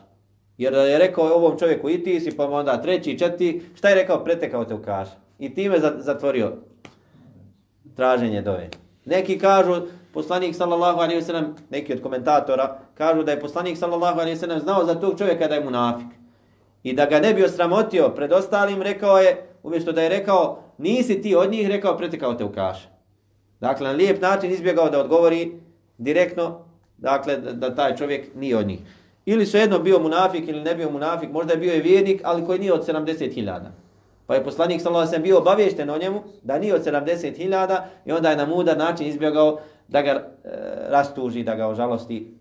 Jer je rekao ovom čovjeku i ti si, pa onda treći, četiri, šta je rekao? Pretekao te u kaš. I time zatvorio traženje dove. Neki kažu, poslanik sallallahu alaihi sallam, neki od komentatora, kažu da je poslanik sallallahu alaihi sallam znao za tog čovjeka da je munafik. I da ga ne bi osramotio pred ostalim, rekao je, umjesto da je rekao, nisi ti od njih, rekao, pretekao te u kaš. Dakle, na lijep način izbjegao da odgovori direktno, dakle, da, da taj čovjek nije od njih. Ili su jedno bio munafik ili ne bio munafik, možda je bio i vjernik, ali koji nije od 70.000. Pa je poslanik sallallahu alejhi bio obaviješten o njemu da nije od 70.000 i onda je na mudar način izbjegao da ga e, rastuži, da ga ožalosti.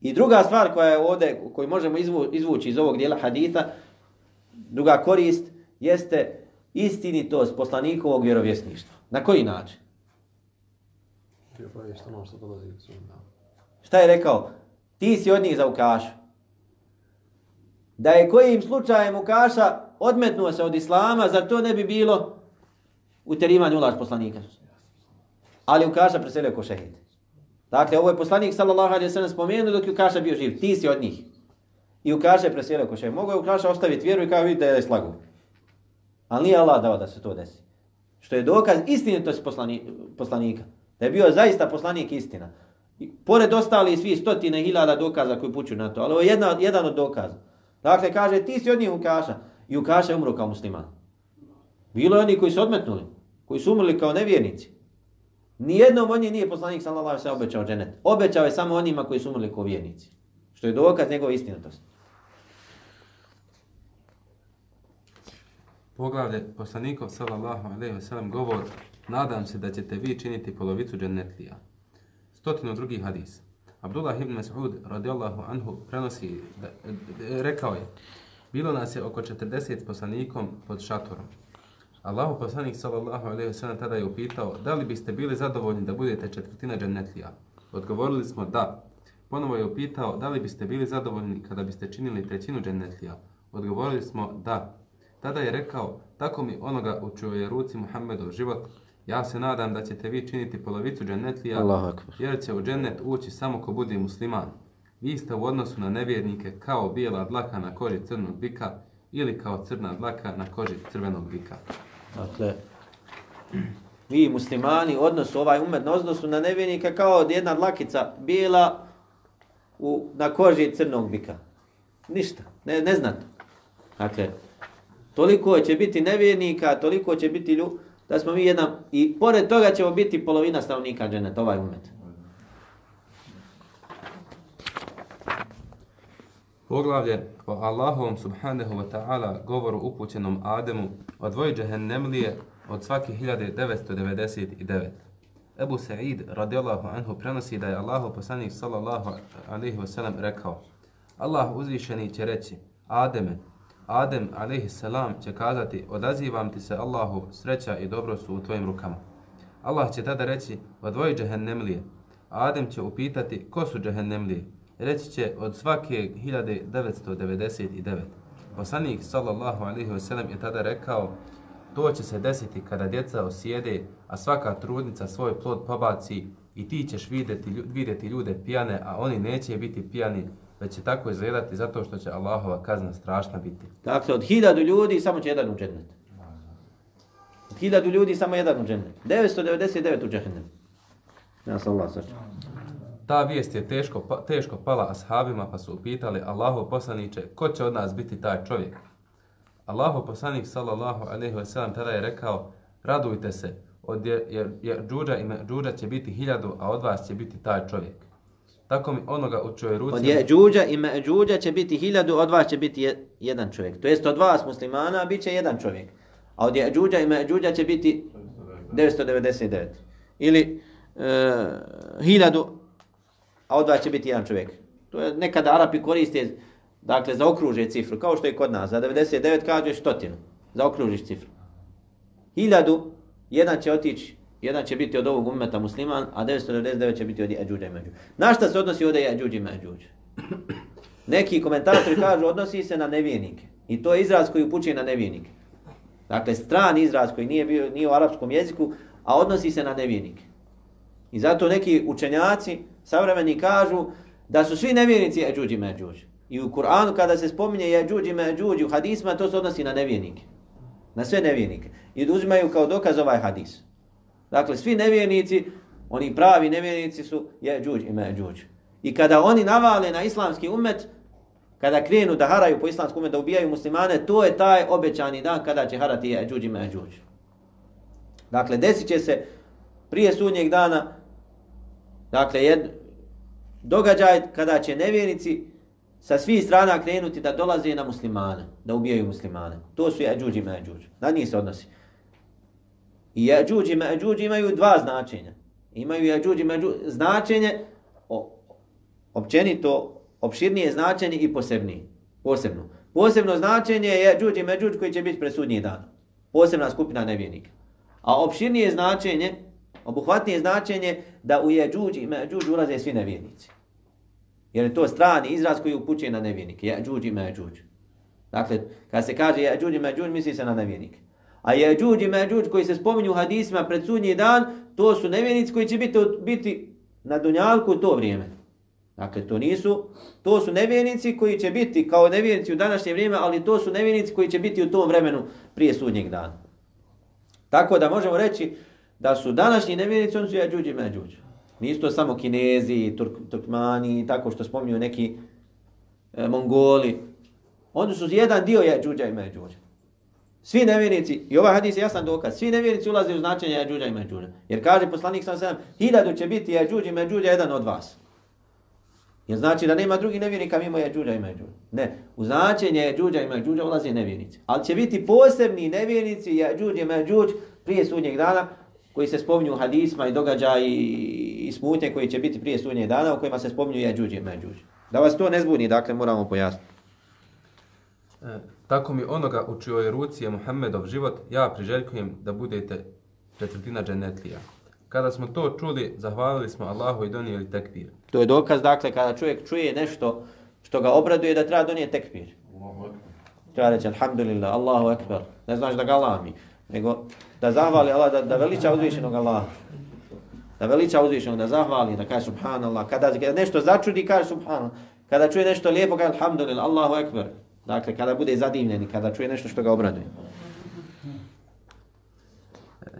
I druga stvar koja je ovdje, koju možemo izvu, izvući iz ovog dijela haditha, druga korist, jeste istinitost poslanikovog vjerovjesništva. Na koji način? Ono Šta je rekao? Ti si od njih za Ukašu. Da je kojim slučajem Ukaša odmetnuo se od Islama, zar to ne bi bilo uterivanje ulaž poslanika? Ali Ukaša preselio ko šehid. Dakle, ovo je poslanik sallallahu alaihi sallam spomenuo dok je Ukaša bio živ. Ti si od njih. I Ukaša je preselio ko šehid. Mogu je Ukaša ostaviti vjeru i kao vidite da je slagu. Ali nije Allah dao da se to desi. Što je dokaz istinitosti poslanika. Da je bio zaista poslanik istina. Pored ostali svi stotine hiljada dokaza koji puću na to. Ali ovo je jedna, jedan od dokaza. Dakle, kaže, ti si od njih Ukaša. I Ukaša je umro kao musliman. Bilo je oni koji su odmetnuli. Koji su umrli kao nevjernici. Nijednom od njih nije poslanik sallallahu se obećao dženet. Obećao je samo onima koji su umrli kao vjernici. Što je dokaz njegove istinitosti. Poglavlje poslanikov sallallahu alejhi ve sellem govor Nadam se da ćete vi činiti polovicu dženetlija stotinu drugi hadis. Abdullah ibn Mas'ud radijallahu anhu prenosi da, da, rekao je Bilo nas je oko 40 poslanikom pod šatorom. Allahu poslanik sallallahu alejhi ve sellem tada je upitao da li biste bili zadovoljni da budete četvrtina džennetlija. Odgovorili smo da. Ponovo je upitao da li biste bili zadovoljni kada biste činili trećinu džennetlija. Odgovorili smo da. Tada je rekao, tako mi onoga u je ruci Muhammedov život, ja se nadam da ćete vi činiti polovicu džennetlija, jer će u džennet ući samo ko budi musliman. Vi ste u odnosu na nevjernike kao bijela dlaka na koži crnog bika ili kao crna dlaka na koži crvenog bika. Dakle, vi muslimani odnosu ovaj umet na odnosu na nevjernike kao jedna dlakica bijela u, na koži crnog bika. Ništa, ne, ne znate. Dakle, toliko će biti nevjernika, toliko će biti ljudi, da smo mi jedna, i pored toga ćemo biti polovina stavnika dženeta, ovaj umet. Poglavlje o Allahovom subhanahu wa ta'ala govoru upućenom Ademu od džehennemlije od svake 1999. Ebu Sa'id radijallahu anhu prenosi da je Allahu poslanik sallallahu alaihi wa sallam rekao Allah uzvišeni će reći Ademe, Adem a.s. salam će kazati odazivam ti se Allahu sreća i dobro su u tvojim rukama. Allah će tada reći odvoji džehennemlije. Adem će upitati ko su džehennemlije. Reći će od svake 1999. Poslanik sallallahu alaihi wasallam je tada rekao to će se desiti kada djeca osjede, a svaka trudnica svoj plod pobaci i ti ćeš vidjeti, vidjeti ljude pijane, a oni neće biti pijani, već će tako izgledati zato što će Allahova kazna strašna biti. Dakle, od hiljadu ljudi samo će jedan u džennet. Od hiljadu ljudi samo jedan u džennet. 999 u džennet. Ja sam Allah saču. Ta vijest je teško, pa, teško pala ashabima pa su upitali Allahu poslaniće ko će od nas biti taj čovjek. Allahu poslanik sallallahu alaihi wa sallam tada je rekao radujte se od jer, jer, jer džuđa i džuđa će biti hiljadu a od vas će biti taj čovjek. Tako mi onoga u čoj ruci... Od je i međuđa će biti hiljadu, od vas će biti je, jedan čovjek. To jest od vas muslimana bit će jedan čovjek. A od je i međuđa će biti 999. Ili e, hiljadu, a od vas će biti jedan čovjek. To je nekada Arapi koriste, dakle, za okruže cifru, kao što je kod nas. Za 99 kažeš stotinu, za okružiš cifru. Hiljadu, jedan će otići jedan će biti od ovog umeta musliman, a 999 će biti od Jeđuđa i Međuđa. Na šta se odnosi ovdje Eđuđa i Međuđa? Neki komentatori kažu odnosi se na nevijenike. I to je izraz koji upućuje na nevijenike. Dakle, stran izraz koji nije, bio, nije u arapskom jeziku, a odnosi se na nevijenike. I zato neki učenjaci savremeni kažu da su svi nevjernici Eđuđi i Međuđa. I u Kur'anu kada se spominje Eđuđi i Međuđi u hadisma, to se odnosi na nevijenike. Na sve nevijenike. I uzimaju kao dokaz ovaj hadis. Dakle, svi nevjernici, oni pravi nevjernici su Jeđuđ i Međuđ. I kada oni navale na islamski umet, kada krenu da haraju po islamskom umet, da ubijaju muslimane, to je taj obećani dan kada će harati Jeđuđ i Međuđ. Dakle, desit će se prije sudnjeg dana, dakle, jed, događaj kada će nevjernici sa svih strana krenuti da dolaze na muslimane, da ubijaju muslimane. To su Jeđuđ i Međuđ. Na njih se odnosi. I Jeđuđ i Međuđ imaju dva značenja. Imaju Jeđuđ i Međuđ značenje o, općenito, opširnije značenje i posebnije. Posebno. Posebno značenje je Jeđuđ i Međuđ koji će biti presudnji dan. Posebna skupina nevjernika. A opširnije značenje, obuhvatnije značenje da u Jeđuđ i Međuđ ulaze svi nevjernici. Jer je to strani izraz koji upućuje na nevjernike. Jeđuđ i Međuđ. Dakle, kad se kaže Jeđuđ i Međuđ, misli se na nevjernike. A Jeđuđ i Međuđ koji se spominju u hadisima pred sudnji dan, to su nevjernici koji će biti, biti na Dunjalku to vrijeme. Dakle, to nisu, to su nevjernici koji će biti kao nevjernici u današnje vrijeme, ali to su nevjernici koji će biti u tom vremenu prije sudnjeg dana. Tako da možemo reći da su današnji nevjernici, oni su Jeđuđ i Međuđ. Nisu to samo Kinezi, Turk, Turkmani, tako što spominju neki e, Mongoli. Oni su jedan dio Jeđuđa i Međuđa. Svi nevjernici, i ovaj hadis je jasan dokaz, svi nevjernici ulaze u značenje Jeđuđa i Međuđa. Jer kaže poslanik sam sedam, hiljadu će biti Jađuđ i Međuđa jedan od vas. Jer znači da nema drugi nevjernika mimo Jeđuđa i Međuđa. Ne, U značenje Jeđuđa i Međuđa ulaze nevjernici. Ali će biti posebni nevjernici Jeđuđ i Međuđ prije sudnjeg dana koji se spominju hadisma i događaji i smutnje koji će biti prije sudnjeg dana u kojima se spominju Jeđuđ i Međuđ. Da vas to ne zbuni, dakle moramo pojasniti. E, Tako mi onoga u čioj ruci je Muhammedov život, ja priželjkujem da budete četvrtina dženetlija. Kada smo to čuli, zahvalili smo Allahu i donijeli tekbir. To je dokaz, dakle, kada čovjek čuje nešto što ga obraduje, da treba donijeti tekbir. Treba reći, alhamdulillah, Allahu ekber. Ne znaš da ga lami, nego da zahvali Allah, da, da veliča uzvišenog Allaha. Da veliča uzvišenog, da zahvali, da kaže subhanallah. Kada nešto začudi, kaže subhanallah. Kada čuje nešto lijepo, kaže alhamdulillah, Allahu ekber. Dakle, kada bude zadivljen i kada čuje nešto što ga obraduje.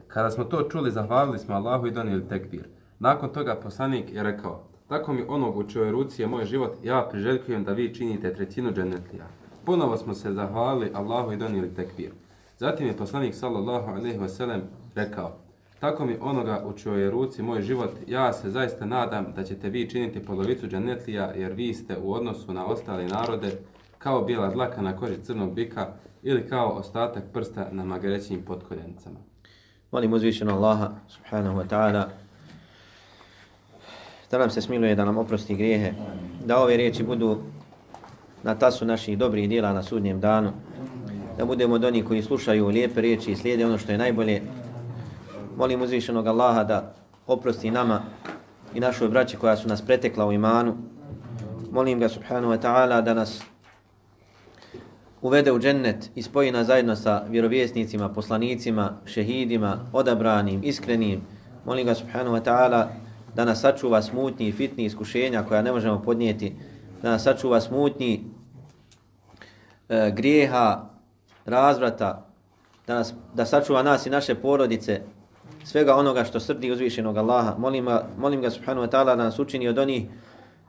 Kada smo to čuli, zahvalili smo Allahu i donijeli tekbir. Nakon toga poslanik je rekao, tako mi onog u čojoj ruci je moj život, ja priželjkujem da vi činite trećinu dženetlija. Ponovo smo se zahvalili Allahu i donijeli tekbir. Zatim je poslanik sallallahu alejhi ve sellem rekao: Tako mi onoga u čojoj ruci moj život, ja se zaista nadam da ćete vi činiti polovicu dženetlija, jer vi ste u odnosu na ostale narode kao bijela dlaka na koži crnog bika ili kao ostatak prsta na magarećim potkoljenicama. Molim uzvišeno Allaha subhanahu wa ta'ala da nam se smiluje da nam oprosti grijehe, da ove riječi budu na tasu naših dobrih dijela na sudnjem danu, da budemo od onih koji slušaju lijepe riječi i slijede ono što je najbolje. Molim uzvišenog Allaha da oprosti nama i našoj braći koja su nas pretekla u imanu. Molim ga subhanahu wa ta'ala da nas uvede u džennet i spoji nas zajedno sa vjerovjesnicima, poslanicima, šehidima, odabranim, iskrenim. Molim ga subhanahu wa ta'ala da nas sačuva smutni i fitni iskušenja koja ne možemo podnijeti, da nas sačuva smutni e, grijeha, razvrata, da, nas, da sačuva nas i naše porodice, svega onoga što srdi uzvišenog Allaha. Molim, molim ga subhanahu wa ta'ala da nas učini od onih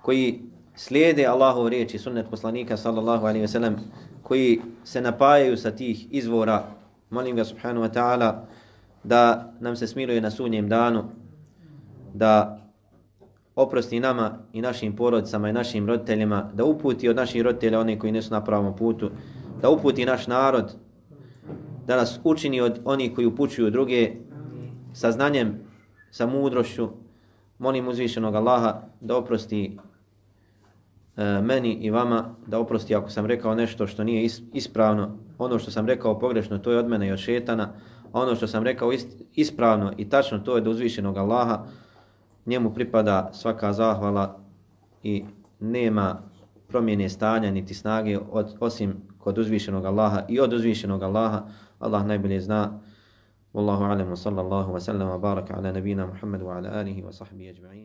koji slijede Allahov riječi sunnet poslanika sallallahu alaihi ve sellem, koji se napajaju sa tih izvora. Molim ga subhanahu wa ta'ala da nam se smiluje na sunjem danu, da oprosti nama i našim porodicama i našim roditeljima, da uputi od naših roditelja one koji nisu na pravom putu, da uputi naš narod, da nas učini od onih koji upućuju druge sa znanjem, sa mudrošću. Molim uzvišenog Allaha da oprosti E, meni i vama, da oprosti ako sam rekao nešto što nije ispravno, ono što sam rekao pogrešno, to je od mene i od šetana, a ono što sam rekao ispravno i tačno, to je do uzvišenog Allaha, njemu pripada svaka zahvala i nema promjene stanja niti snage od, osim kod uzvišenog Allaha i od uzvišenog Allaha. Allah najbolje zna. Wallahu alemu sallallahu wa sallam wa baraka ala nabina Muhammadu wa ala alihi wa sahbihi ajma'in.